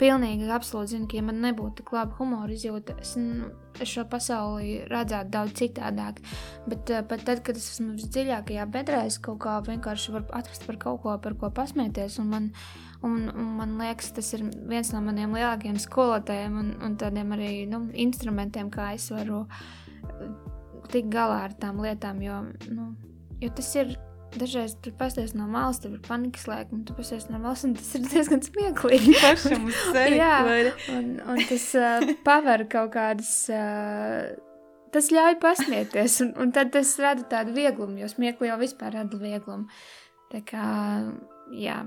pilnīgi absolūti zinu, ka, ja man nebūtu tik laba humora izjūta, es, nu, es šo pasauli redzētu daudz citādāk. Bet uh, pat tad, kad es esmu visdziļākajā bedrē, es kaut kā vienkārši varu atrast par kaut ko, par ko pasmieties. Un man, Un, un man liekas, tas ir viens no maniem lielākajiem skolotājiem un, un tādiem arī nu, instrumentiem, kā es varu uh, tikt galā ar tām lietām. Jo, nu, jo tas ir dažreiz tur pasties no malas, tur ir panikas lēkme, tu pasties no malas, un tas ir diezgan smieklīgi. Pašam uz sevi. Jā, un, un tas uh, paver kaut kādas. Uh, Tas ļauj pasmieties, un, un tad tas rada tādu vieglumu, jo smieklīgi jau vispār rada vieglumu. Tā kā, jā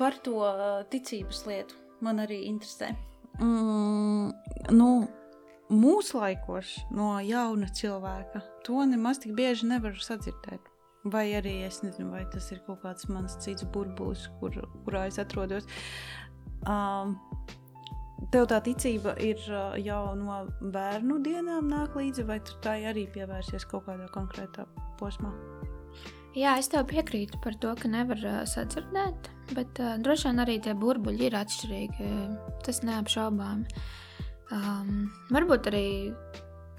par to ticības lietu man arī interesē. Mm, nu, mūsu laikos no jauna cilvēka to nemaz tik bieži nevar sadzirdēt. Vai arī es nezinu, vai tas ir kaut kāds mans cits burbulis, kur, kurā es atrodos. Um, tev tā ticība ir jau no bērnu dienām nāk līdzi, vai tu tā arī pievērsies kaut kādā konkrētā posmā? Jā, es tev piekrītu par to, ka nevar sadzirdēt, bet uh, droši vien arī tie burbuļi ir atšķirīgi. Tas neapšaubām. Um, varbūt arī.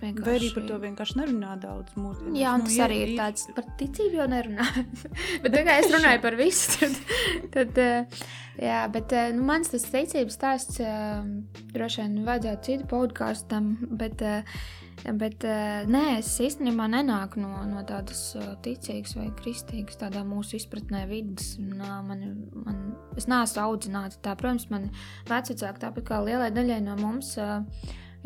Vienkārši... Vai arī par to vienkārši nerunā daudz mūsu Jā, un nu, tas nu, arī ir, ir tāds par ticību jau nerunā. bet tā kā es runāju par visu, tad, tad uh, jā, bet uh, nu, mans tas ticības stāsts uh, droši vien vajadzētu citu podkāstam, bet uh, Bet uh, nē, es īstenībā nenāku no, no tādas uh, ticīgas vai kristīgas, tādā mūsu izpratnē, vidas. Nā, man, man, es neesmu audzināta tā. Protams, man vecāki, tāpat kā lielai daļai no mums, uh,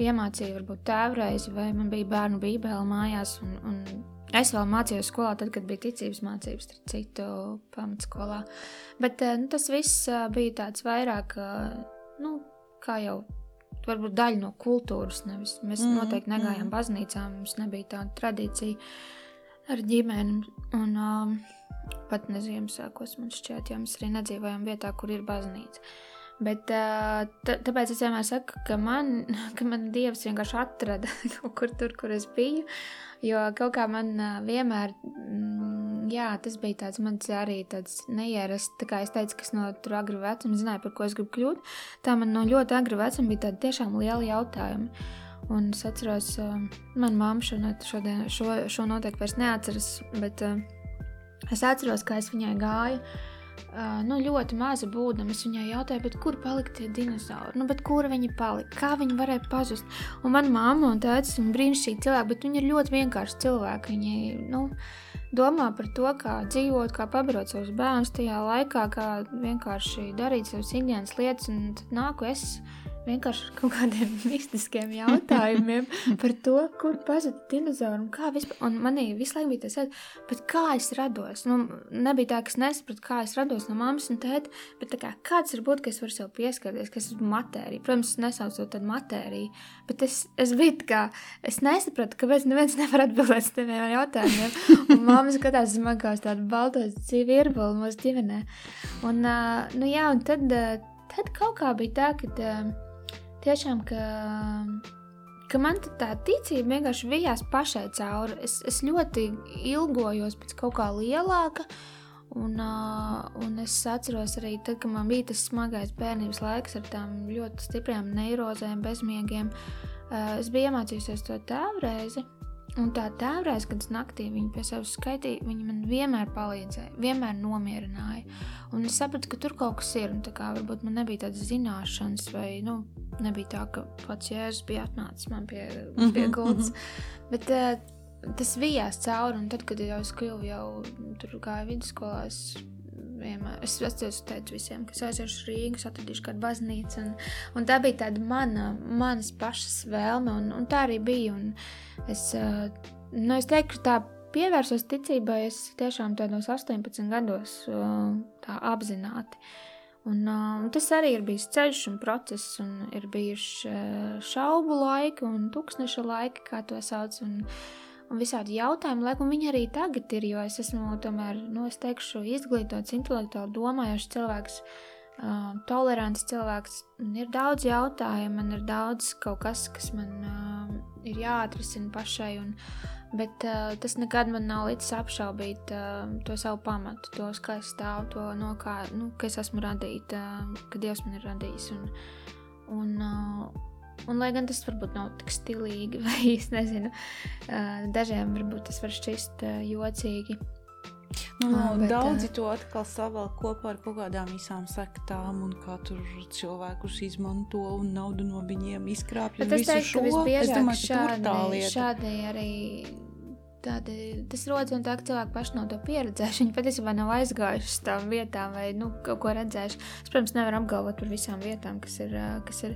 iemācīja varbūt tēvreizi, vai man bija bērnu bībele mājās. Un, un es vēl mācījos skolā, tad, kad bija ticības mācības, starp citu, pamatskolā. Bet nu, tas viss bija tāds vairāk, nu, kā jau varbūt daļa no kultūras. Nevis. Mēs mm, noteikti negājām mm. baznīcā, mums nebija tāda tradīcija ar ģimeni. Un, um, pat ne Ziemassvētkos man šķiet, jo mēs arī nedzīvojam vietā, kur ir baznīca. Bet, uh, tāpēc es vienmēr saku, ka man, ka man Dievs vienkārši atrada kaut kur tur, kur es biju. Jo kaut kā man vienmēr mm, jā, tas bija tāds mans arī tāds neierasts. Tā kā es teicu, kas no tur agra vecuma zināja, par ko es gribu kļūt, tā man no ļoti agra vecuma bija tādi tiešām lieli jautājumi. Un es atceros, manā māte šodien, šo, šo noteikti vairs neatceras, bet es atceros, kā es viņai gāju. Nu, ļoti maza būdama. Es viņai jautāju, kur palika tie dinozauri, nu, kur viņi palika, kā viņi varēja pazust. Un manā māte un tēvs ir brīnišķīgi cilvēki, bet viņi ir ļoti vienkārši cilvēki. Viņi, nu, domā par to, kā dzīvot, kā pabarot savus bērnus tajā laikā, kā vienkārši darīt savas ikdienas lietas, un tad nāku es vienkārši ar kaut kādiem mistiskiem jautājumiem par to, kur pazuda dinozauri un kā vispār. Un manī visu laiku bija tas, bet kā es rados. Nu, nebija tā, ka es nesapratu, kā es rados no mammas un tēta, bet kā, kāds var būt, ka es varu sev pieskarties, ka es esmu matērija. Protams, es nesaucu to matēriju, bet es, es biju tā kā, es nesapratu, kāpēc neviens nevar atbildēt uz tiem jautājumiem. Un mamma skatās uz man kā uz tādu balto dzīvi irbolu mūsu ģimenē. Un, uh, nu jā, un tad, uh, tad kaut kā bija tā, ka. Uh, tiešām, ka, ka man tā ticība vienkārši vijās pašai cauri. Es, es ļoti ilgojos pēc kaut kā lielāka. Un, uh, un es atceros arī, tad, kad man bija tas smagais bērnības laiks ar tām ļoti stiprām neirozēm, bezmiegiem. Uh, es biju iemācījusies to tēvreizi. Un tā tēvreiz, kad es naktī viņu pie sevis skaitīju, viņa man vienmēr palīdzēja, vienmēr nomierināja. Un es sapratu, ka tur kaut kas ir. Un, kā, varbūt man nebija tādas zināšanas, vai nu, nebija tā, ka pats Jēzus bija atnācis man pie, mhm, pie gultas. Mm -hmm. Bet uh, tas vijās cauri, un tad, kad jau es kļuvu, jau tur gāju vidusskolā, es vienmēr. Es atceros, teicu visiem, ka es aiziešu Rīgas, atradīšu kādu baznīcu. Un, un tā bija tāda mana, manas pašas vēlme, un, un tā arī bija. Un es, uh, nu, es teiktu, ka tā pievērsos ticībai es tiešām tādos 18 gados uh, tā apzināti. Un, uh, tas arī ir bijis ceļš un process, un ir bijuši šaubu laiki un tūkstneša laiki, kā to sauc. Un, un visādi jautājumi, lai gan viņi arī tagad ir, jo es esmu tomēr, nu, es teikšu, izglītots, intelektuāli domājošs cilvēks. uh, tolerants cilvēks. Man ir daudz jautājumu, man ir daudz kaut kas, kas man uh, ir jāatrisina pašai. Un, bet uh, tas nekad man nav līdz apšaubīt uh, to savu pamatu, to, kā es stāvu, to no kā nu, es esmu radīta, uh, ka Dievs man ir radījis. Un, un, uh, Un, lai gan tas varbūt nav tik stilīgi, vai es nezinu, dažiem varbūt tas var šķist jocīgi. Nu, ah, bet, daudzi to atkal savēl kopā ar kaut kādām visām sektām, un katru cilvēku izmanto un naudu no viņiem izkrāpj. Tas teiktu, šo, ka visbiežāk šādi, šādi arī tādi, tas rodas no tā, ka cilvēki paši nav to pieredzējuši. Viņi patiesībā nav aizgājuši uz tām vietām vai nu, kaut ko redzējuši. Es, protams, nevaru apgalvot par visām vietām, kas ir. Kas ir.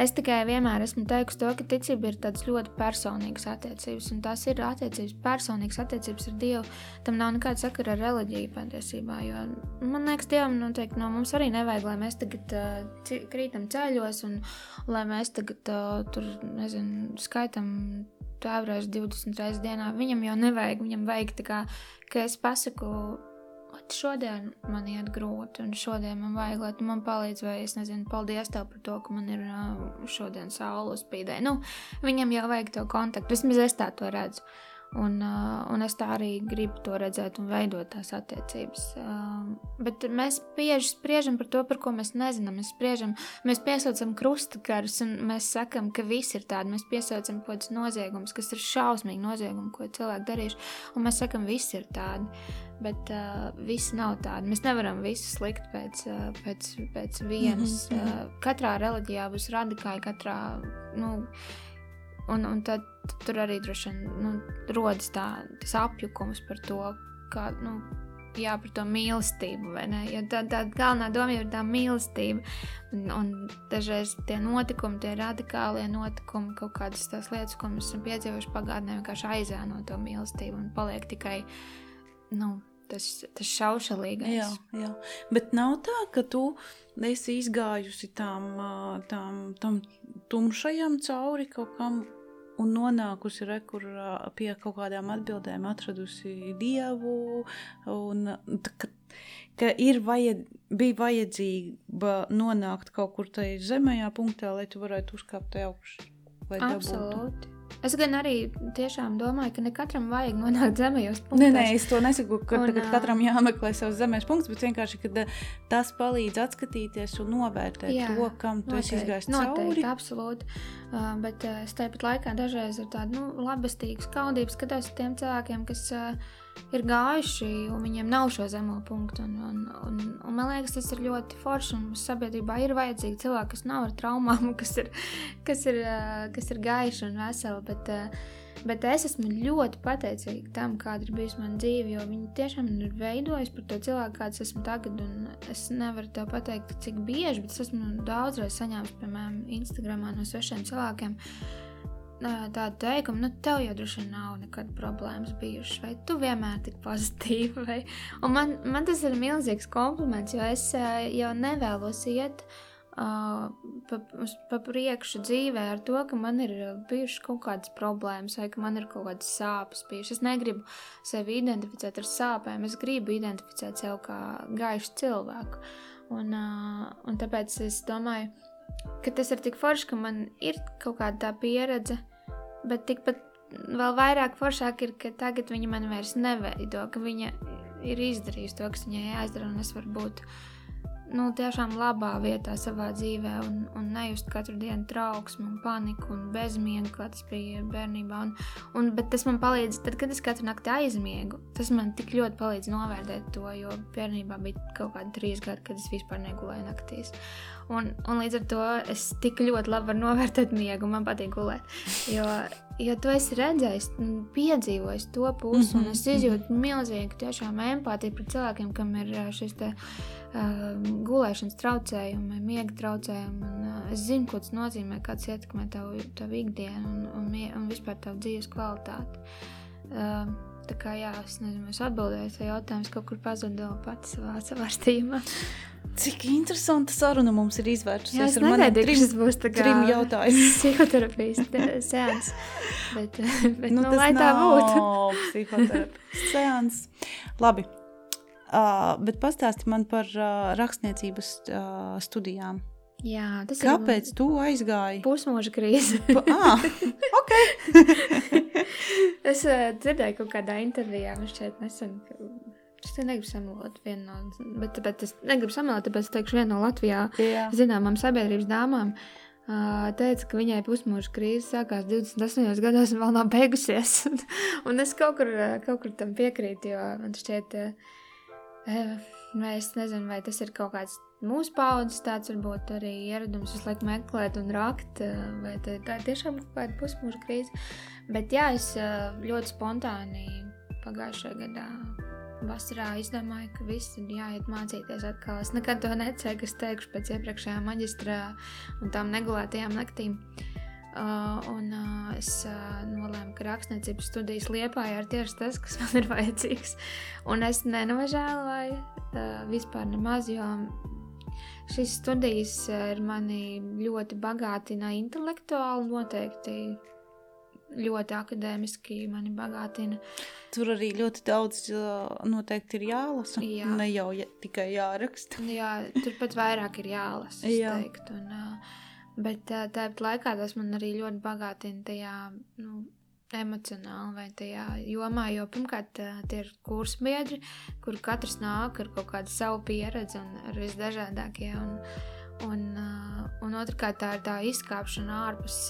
Es tikai vienmēr esmu teikusi to, ka ticība ir tādas ļoti personīgas attiecības, un tās ir attiecības, personīgas attiecības ar Dievu. Tam nav nekāda sakara ar reliģiju patiesībā. Jo, man liekas, Dievam noteikti no mums arī nevajag, lai mēs tagad uh, krītam ceļos un lai mēs tagad uh, tur, nezinu, skaitam tēvreiz 20 reizes dienā. Viņam jau nevajag, viņam vajag tā kā, ka es pasaku, šodien man iet grūti, un šodien man vajag, lai tu man palīdzi, vai es nezinu, paldies tev par to, ka man ir šodien saule uzspīdē. Nu, viņam jau vajag to kontaktu, vismaz es tā to redzu. Un, uh, un es tā arī gribu to redzēt un veidot tās attiecības. Uh, bet mēs bieži spriežam par to, par ko mēs nezinām. Mēs, spriežam, mēs piesaucam krustakarus un mēs sakam, ka viss ir tāds. Mēs piesaucam kaut kādus noziegumus, kas ir šausmīgi noziegumi, ko cilvēki darījuši. Un mēs sakam, viss ir tāds. Bet uh, viss nav tāds. Mēs nevaram visu slikt pēc, uh, pēc, pēc vienas. Mm -hmm. katrā reliģijā būs radikāli, katrā. Nu, Un, un tad tur arī droši vien nu, rodas tā, tas apjukums par to, kā, nu, jā, par to mīlestību. Ja tā, tā galvenā doma ir tā mīlestība. Un, un dažreiz tie notikumi, tie radikālie notikumi, kaut kādas tās lietas, ko mēs esam piedzīvojuši pagātnē, vienkārši aizēno to mīlestību un paliek tikai. Nu, Tas, tas šaušalīgais. Jā, jā, bet nav tā, ka tu esi izgājusi tām, tām, tam tumšajam cauri kaut kam un nonākusi re, kur pie kaut kādām atbildēm atradusi dievu. Un, ka, ka ir vajad, bija vajadzība nonākt kaut kur tajā zemējā punktā, lai tu varētu uzkāpt augšā. Absolūti. Dabūtu. Es gan arī tiešām domāju, ka ne katram vajag nonākt zemējos punktos. Nē, nē, es to nesaku, ka un, katram jāmeklē savs zemējos punkts, bet vienkārši, tas palīdz atskatīties un novērtēt jā, to, kam tu noteikti, esi cauri. Noteikti, absolūti. Bet es tāpat laikā dažreiz ir tāda, nu, labestīga skaudība skatos tiem cilvēkiem, kas ir gājuši, un viņiem nav šo zemo punktu. Un, un, un, un man liekas, tas ir ļoti forši. Un sabiedrībā ir vajadzīgi cilvēki, kas nav ar traumām, kas ir, kas ir, kas ir gaiši un veseli. Bet, bet es esmu ļoti pateicīga tam, kāda ir bijusi mana dzīve, jo viņi tiešām ir veidojusi par to cilvēku, kāds esmu tagad. Es nevaru te pateikt, cik bieži, bet es esmu daudzreiz saņēmis, piemēram, Instagramā no svešiem cilvēkiem tādu teikumu, nu, tev jau droši vien nav nekad problēmas bijušas, vai tu vienmēr tik pozitīvi. Vai... Un man, man tas ir milzīgs kompliments, jo es jau nevēlos iet uh, pa, pa priekšu dzīvē ar to, ka man ir bijušas kaut kādas problēmas, vai ka man ir kaut kādas sāpes bijušas. Es negribu sevi identificēt ar sāpēm, es gribu identificēt sevi kā gaišu cilvēku. Un, un tāpēc es domāju, ka tas ir tik forši, ka man ir kaut kāda tā pieredze, Bet tikpat vēl vairāk foršāk ir, ka tagad viņa man vairs neveido, ka viņa ir izdarījusi to, kas viņai jāizdara, un es varu būt nu, tiešām labā vietā savā dzīvē un, un nejust katru dienu trauksmu, un paniku un bezmiegu, kā tas bija bērnībā. Un, un, bet tas man palīdz, tad, kad es katru nakti aizmiegu, tas man tik ļoti palīdz novērtēt to, jo bērnībā bija kaut kādi trīs gadi, kad es vispār negulēju naktīs. Un, un līdz ar to es tik ļoti labi varu novērtēt miegu, man patīk gulēt. Jo, jo tu esi redzējis, piedzīvojis to pusi, mm -hmm. un es mhm, izjūtu mhm. milzīgu tiešām empātiju pret cilvēkiem, kam ir šis te, uh, gulēšanas traucējumi, miega traucējumi. Un, uh, es zinu, ko tas nozīmē, kāds ietekmē tavu, tavu ikdienu un, un, un vispār tavu dzīves kvalitāti. Uh, tā kā jā, es nezinu, es atbildēju šo jautājumu, es kaut kur pazudu pats savā savārstījumā. Cik interesanta saruna mums ir izvērtusies. Jā, es negaidīju, ka šis būs tā kā trim jautājums. psihoterapijas seans. Bet, bet nu, nu, lai tā būtu. psihoterapijas seans. Labi. Uh, bet pastāsti man par uh, rakstniecības uh, studijām. Jā, tas Kāpēc ir. Kāpēc tu aizgāji? Pusmūža krīze. ah, ok. es uh, dzirdēju kaut kādā intervijā, man šķiet, nesen. Es negribu samalot vienu no, bet, bet es negribu samalot, tāpēc es teikšu vienu no Latvijā Jā. zināmām sabiedrības dāmām. Uh, teica, ka viņai pusmūža krīze sākās 28 gados un vēl nav beigusies. un es kaut kur, kaut kur tam piekrītu, jo man šķiet, uh, es nezinu, vai tas ir kaut kāds mūsu paudzes tāds varbūt arī ieradums visu laiku meklēt un rakt, vai tā, ir tiešām kaut kāda pusmūža krīze. Bet jā, es ļoti spontāni pagājušajā gadā vasarā izdomāju, ka viss ir jāiet mācīties atkal. Es nekad to necēlu, kas teikšu pēc iepriekšējā maģistrā un tām negulētajām naktīm. Uh, un uh, es uh, nolēmu, ka rakstniecības studijas liepā ir tieši tas, kas man ir vajadzīgs. Un es nenožēloju uh, vispār nemaz, jo Šīs studijas eh, ir mani ļoti bagātina intelektuāli, noteikti ļoti akadēmiski mani bagātina. Tur arī ļoti daudz eh, noteikti ir jālasa. Jā. Ne jau ja, tikai jāraksta. Jā, tur pat vairāk ir jālasa. Jā. Teikt, un, eh, bet tāpat laikā tas man arī ļoti bagātina tajā. Nu, emocionāli vai tajā jomā, jo pirmkārt tie ir kursbiedri, kur katrs nāk ar kaut kādu savu pieredzi un ar visdažādākie. Un, un, un otrkārt tā ir tā izkāpšana ārpus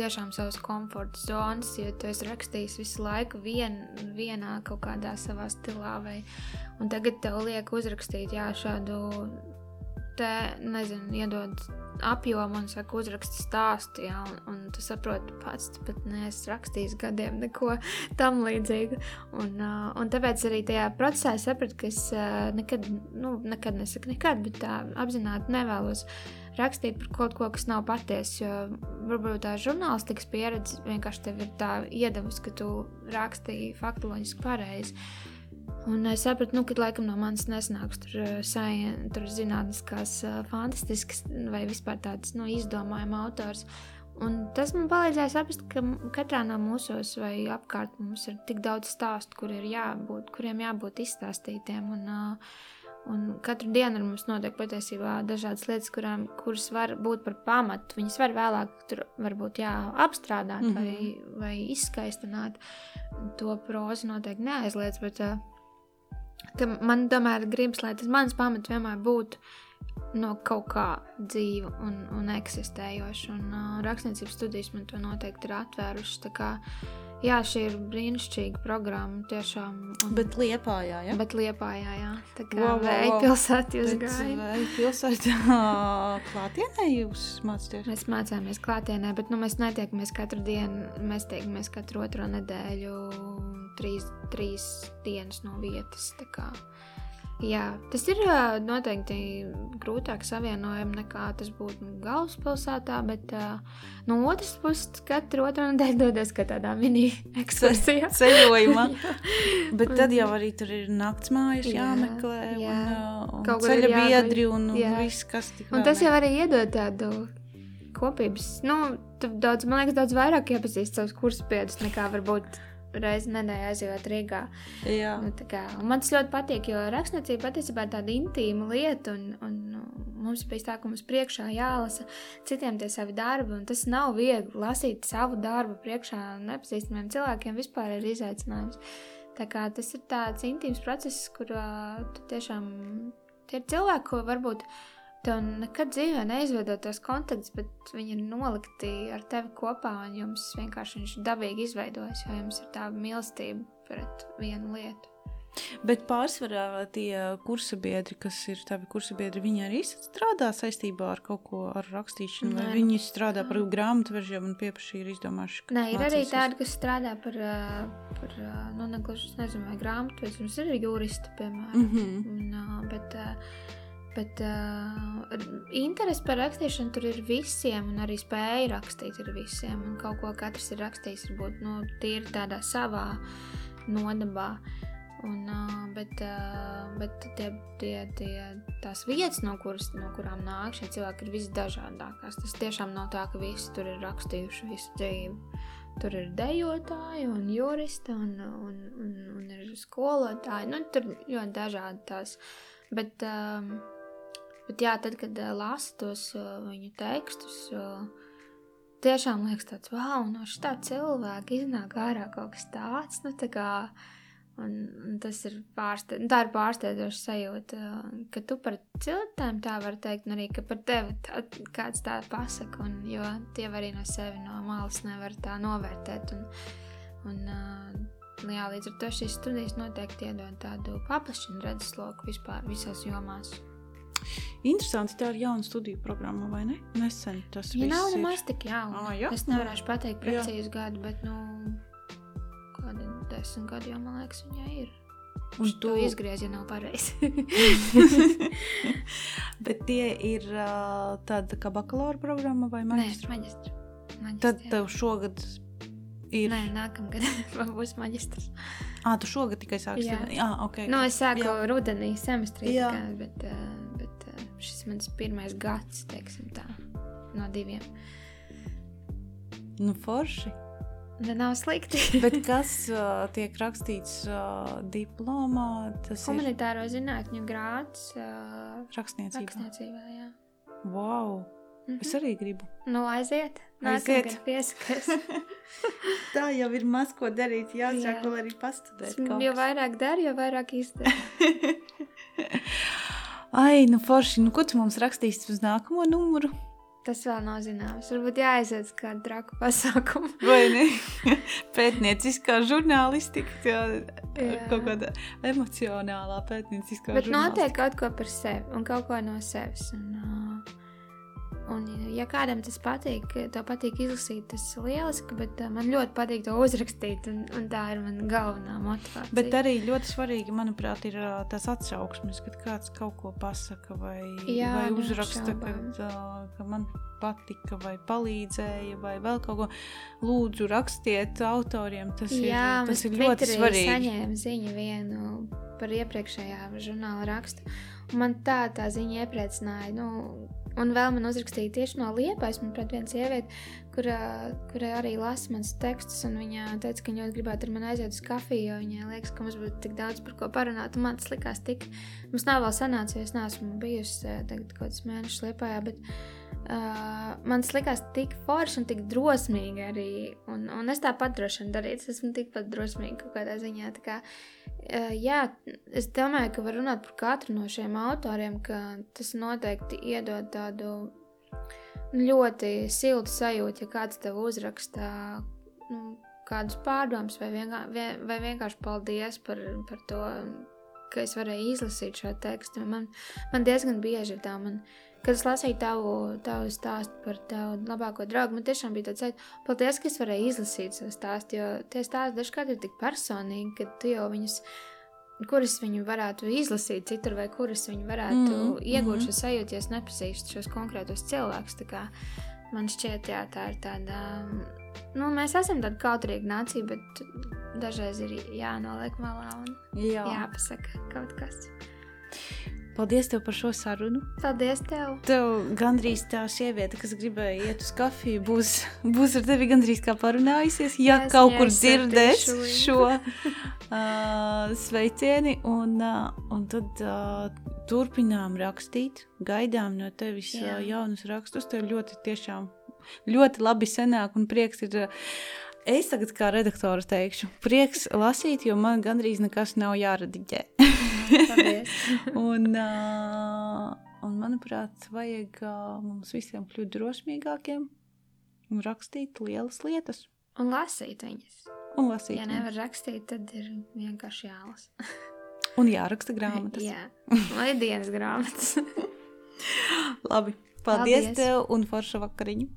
tiešām savas komforta zonas, jo tu esi rakstījis visu laiku vien, vienā kaut kādā savā stilā, vai, un tagad tev liek uzrakstīt jā, šādu te, nezinu, iedod apjomu un saka, uzraksti stāstu, ja, un, un tu saproti pats, tu pat neesi rakstījis gadiem neko tam līdzīgu. Un, uh, un tāpēc arī tajā procesā es sapratu, ka es uh, nekad, nu, nekad nesaku nekad, bet tā apzināti nevēlos rakstīt par kaut ko, kas nav patiesa. Jo varbūt tā žurnālistikas pieredze vienkārši tev ir tā iedavusi, ka tu rakstīji faktoloģiski pareizi. Un es sapratu, nu, ka laikam no manis nesnāks tur, eh, sajien, tur zinātniskās, eh, fantastiskas vai vispār tāds nu, izdomājuma autors. Un tas man palīdzēja saprast, ka katrā no mūsos vai apkārt mums ir tik daudz stāstu, kur ir jābūt, kuriem jābūt izstāstītiem. Un, uh, un katru dienu ar mums notiek patiesībā dažādas lietas, kurām, kuras var būt par pamatu. Viņas var vēlāk tur varbūt jā, apstrādāt mm -hmm. vai, vai izskaistināt. To prozu noteikti neaizliedz, bet uh, man tomēr gribas, lai tas mans pamats vienmēr būtu no kaut kā dzīva un, un eksistējoša. Un uh, rakstniecības studijas man to noteikti ir atvērušas. Jā, šī ir brīnišķīga programma. Tiešām. Bet liepājā, jā. Bet liepājā, jā. Tā kā wow, wow, wow. pilsētā jūs gājāt. Vai pilsētā klātienē jūs mācāties? Mēs mācāmies klātienē, bet nu, mēs netiekamies katru dienu. Mēs tiekamies katru otro nedēļu trīs, trīs dienas no vietas. Jā, tas ir noteikti grūtāk savienojami nekā tas būtu galvaspilsētā, bet uh, no otras puses, katru otru nedēļu dodas kā tādā mini-ekskursijā. Ceļojumā. bet tad jau arī tur ir naktsmājas jā, jāmeklē, jā. un, un Kaut ceļa biedri un, un viss, kas tik Un tas jau arī iedod tādu kopības, nu, daudz, man liekas, daudz vairāk iepazīst savus kursabiedrus nekā varbūt reizi nedēļā aizjūt Rīgā. Jā. Nu, kā, man tas ļoti patīk, jo rakstniecība patiesībā ir tāda intīma lieta, un, un nu, mums bija tā, ka mums priekšā jālasa citiem tie savi darbi, un tas nav viegli lasīt savu darbu priekšā nepazīstamiem cilvēkiem vispār ir izaicinājums. Tā kā tas ir tāds intīms process, kurā tu tiešām tie ir cilvēki, ko varbūt Tev nekad dzīvē neizveidot tos kontaktus, bet viņi ir nolikti ar tevi kopā, un jums vienkārši viņš dabīgi izveidojas, jo jums ir tā mīlestība pret vienu lietu. Bet pārsvarā tie kursabiedri, kas ir tavi kursabiedri, viņi arī strādā saistībā ar kaut ko ar rakstīšanu, vai viņi strādā par grāmatvežiem un piepaši ir izdomājuši? Nē, ir arī tādi, kas strādā par, par nu, negluži, nezinu, vai grāmatvežiem, ir juristi, piemēram, mm -hmm. un, bet Bet uh, interesi par rakstīšanu tur ir visiem, un arī spēja rakstīt ir visiem. Un kaut ko katrs ir rakstījis, varbūt nu, tīri tādā savā nodabā. Un, uh, bet uh, bet tie, tie, tie, tās vietas, no, kuras, no kurām nāk šie cilvēki, ir visdažādākās. Tas tiešām nav tā, ka visi tur ir rakstījuši visu dzīvi. tur ir dejotāji un juristi un, un, un, un ir skolotāji. Nu, tur ļoti dažādi tās. Bet, um, bet jā, tad, kad lasu tos viņu tekstus, tiešām liekas tāds, wow, no šitā cilvēka iznāk ārā kaut kas tāds, nu tā kā Un, un tas ir pārsteidzoši. Tā ir pārsteidzoša sajūta, ka tu par cilvēkiem tā vari teikt, un arī par tevi tā, kāds tā pasaka. Un, jo tie arī no sevi no malas nevar tā novērtēt. Un, un, jā, līdz ar to šīs studijas noteikti iedod tādu paplašinu redzesloku vispār visās jomās. Interesanti, tā ir jauna studiju programma, vai ne? Nesen tas. Ja nav nemaz tik jauna. Ah, jā. es nevarēšu pateikt precīzi gadu, bet nu, kādi desmit gadi jau, man liekas, viņai ir. Un tu izgriež, ja nav pareizi. Bet tie ir uh, tāda kā bakalaura programma vai maģistra? Nē, maģistra. maģistra Tad tev šogad ir. Nē, nākamgad būs maģistrs. Ah, tu šogad tikai sāksi? Jā, jā ok. Nu, es sāku jā. rudenī semestrī, jā. Kā, bet, bet šis mans pirmais gads, teiksim tā, no diviem. Nu, forši. Ne nav slikti. Bet kas uh, tiek rakstīts uh, diplomā? Tas Humanitāro ir zinātņu grāds. Uh, rakstniecībā. rakstniecībā jā. Wow! Mm -hmm. Es arī gribu. Nu, aiziet. Aiziet. Piesakās. Tā jau ir maz ko darīt. Jāsāk Jā. vēl arī pastudēt. Jo vairāk dari, jo vairāk izdara. Ai, nu forši. Nu, ko tu mums rakstīsi uz nākamo numuru? Tas vēl nav zināms. Varbūt jāaiziet uz kādu traku pasākumu. Vai ne? Pētnieciskā žurnālistika, jā. kaut kāda emocionālā pētnieciskā Bet notiek kaut ko par sevi un kaut ko no sevis. Un, uh, Un, ja kādam tas patīk, tev patīk izlasīt, tas ir lieliski, bet uh, man ļoti patīk to uzrakstīt, un, un tā ir mana galvenā motivācija. Bet arī ļoti svarīgi, manuprāt, ir uh, tas atsauksmes, kad kāds kaut ko pasaka vai, Jā, vai uzraksta, kad, ka man patika vai palīdzēja vai vēl kaut ko. Lūdzu, rakstiet autoriem, tas Jā, ir, tas ir ļoti svarīgi. Es saņēmu ziņu vienu par iepriekšējā žurnāla rakstu, man tā tā ziņa iepriecināja. Nu, Un vēl man uzrakstīja tieši no Liepājas, manuprāt, viena sieviete, kura, kura arī lasa manas tekstus. Viņa teica, ka viņa ļoti gribētu ar mani aiziet uz kafiju, jo viņai liekas, ka mums būtu tik daudz par ko parunāt. Un man tas likās tik. Mums nav vēl sanācis, jo es neesmu bijusi eh, tagad kaut kāds mēnešus Liepājā. Bet, Uh, man tas likās tik forši un tik drosmīgi arī. Un, un es tāpat droši vien darītu. Es esmu tikpat drosmīga kaut kādā ziņā. Kā, uh, jā, es domāju, ka var runāt par katru no šiem autoriem, ka tas noteikti iedod tādu ļoti siltu sajūtu, ja kāds tev uzraksta nu, kādus pārdomus vai, vienkā, vien, vai vienkārši paldies par, par to, ka es varēju izlasīt šo tekstu. Man, man diezgan bieži tā. Man, Kad es lasīju tavu, tavu stāstu par tavu labāko draugu, man tiešām bija tāds, ka paldies, ka es varēju izlasīt šo stāstu. Jo tie stāsti dažkārt ir tik personīgi, ka tu jau viņus, kuras viņu varētu izlasīt citur, vai kuras viņu varētu mm, iegūt mm. šo sajūtu, ja es nepazīstu šos konkrētos cilvēkus. Man šķiet, jā, tā ir tāda. Nu, mēs esam tāda kautrīga nācija, bet dažreiz ir jānoliek malā un Jā. jāpasaka kaut kas. Paldies tev par šo sarunu. Paldies tev. Tev gandrīz tā sieviete, kas gribēja iet uz kafiju, būs, būs ar tevi gandrīz kā parunājusies. Ja es kaut kur dzirdēs šo uh, sveicieni, un, uh, un tad uh, turpinām rakstīt, gaidām no tevis Jā. uh, jaunus rakstus. Tev ļoti, tiešām, ļoti labi sanāk un prieks ir. Uh, Es tagad kā redaktors teikšu, prieks lasīt, jo man gandrīz nekas nav jāradiģē. un, uh, un, manuprāt, vajag uh, mums visiem kļūt drosmīgākiem un rakstīt lielas lietas. Un lasīt viņas. Un lasīt. Ja nevar rakstīt, tad ir vienkārši jālasa. un jāraksta grāmatas. Jā, vai dienas grāmatas. Labi, paldies, paldies tev un forša vakariņu!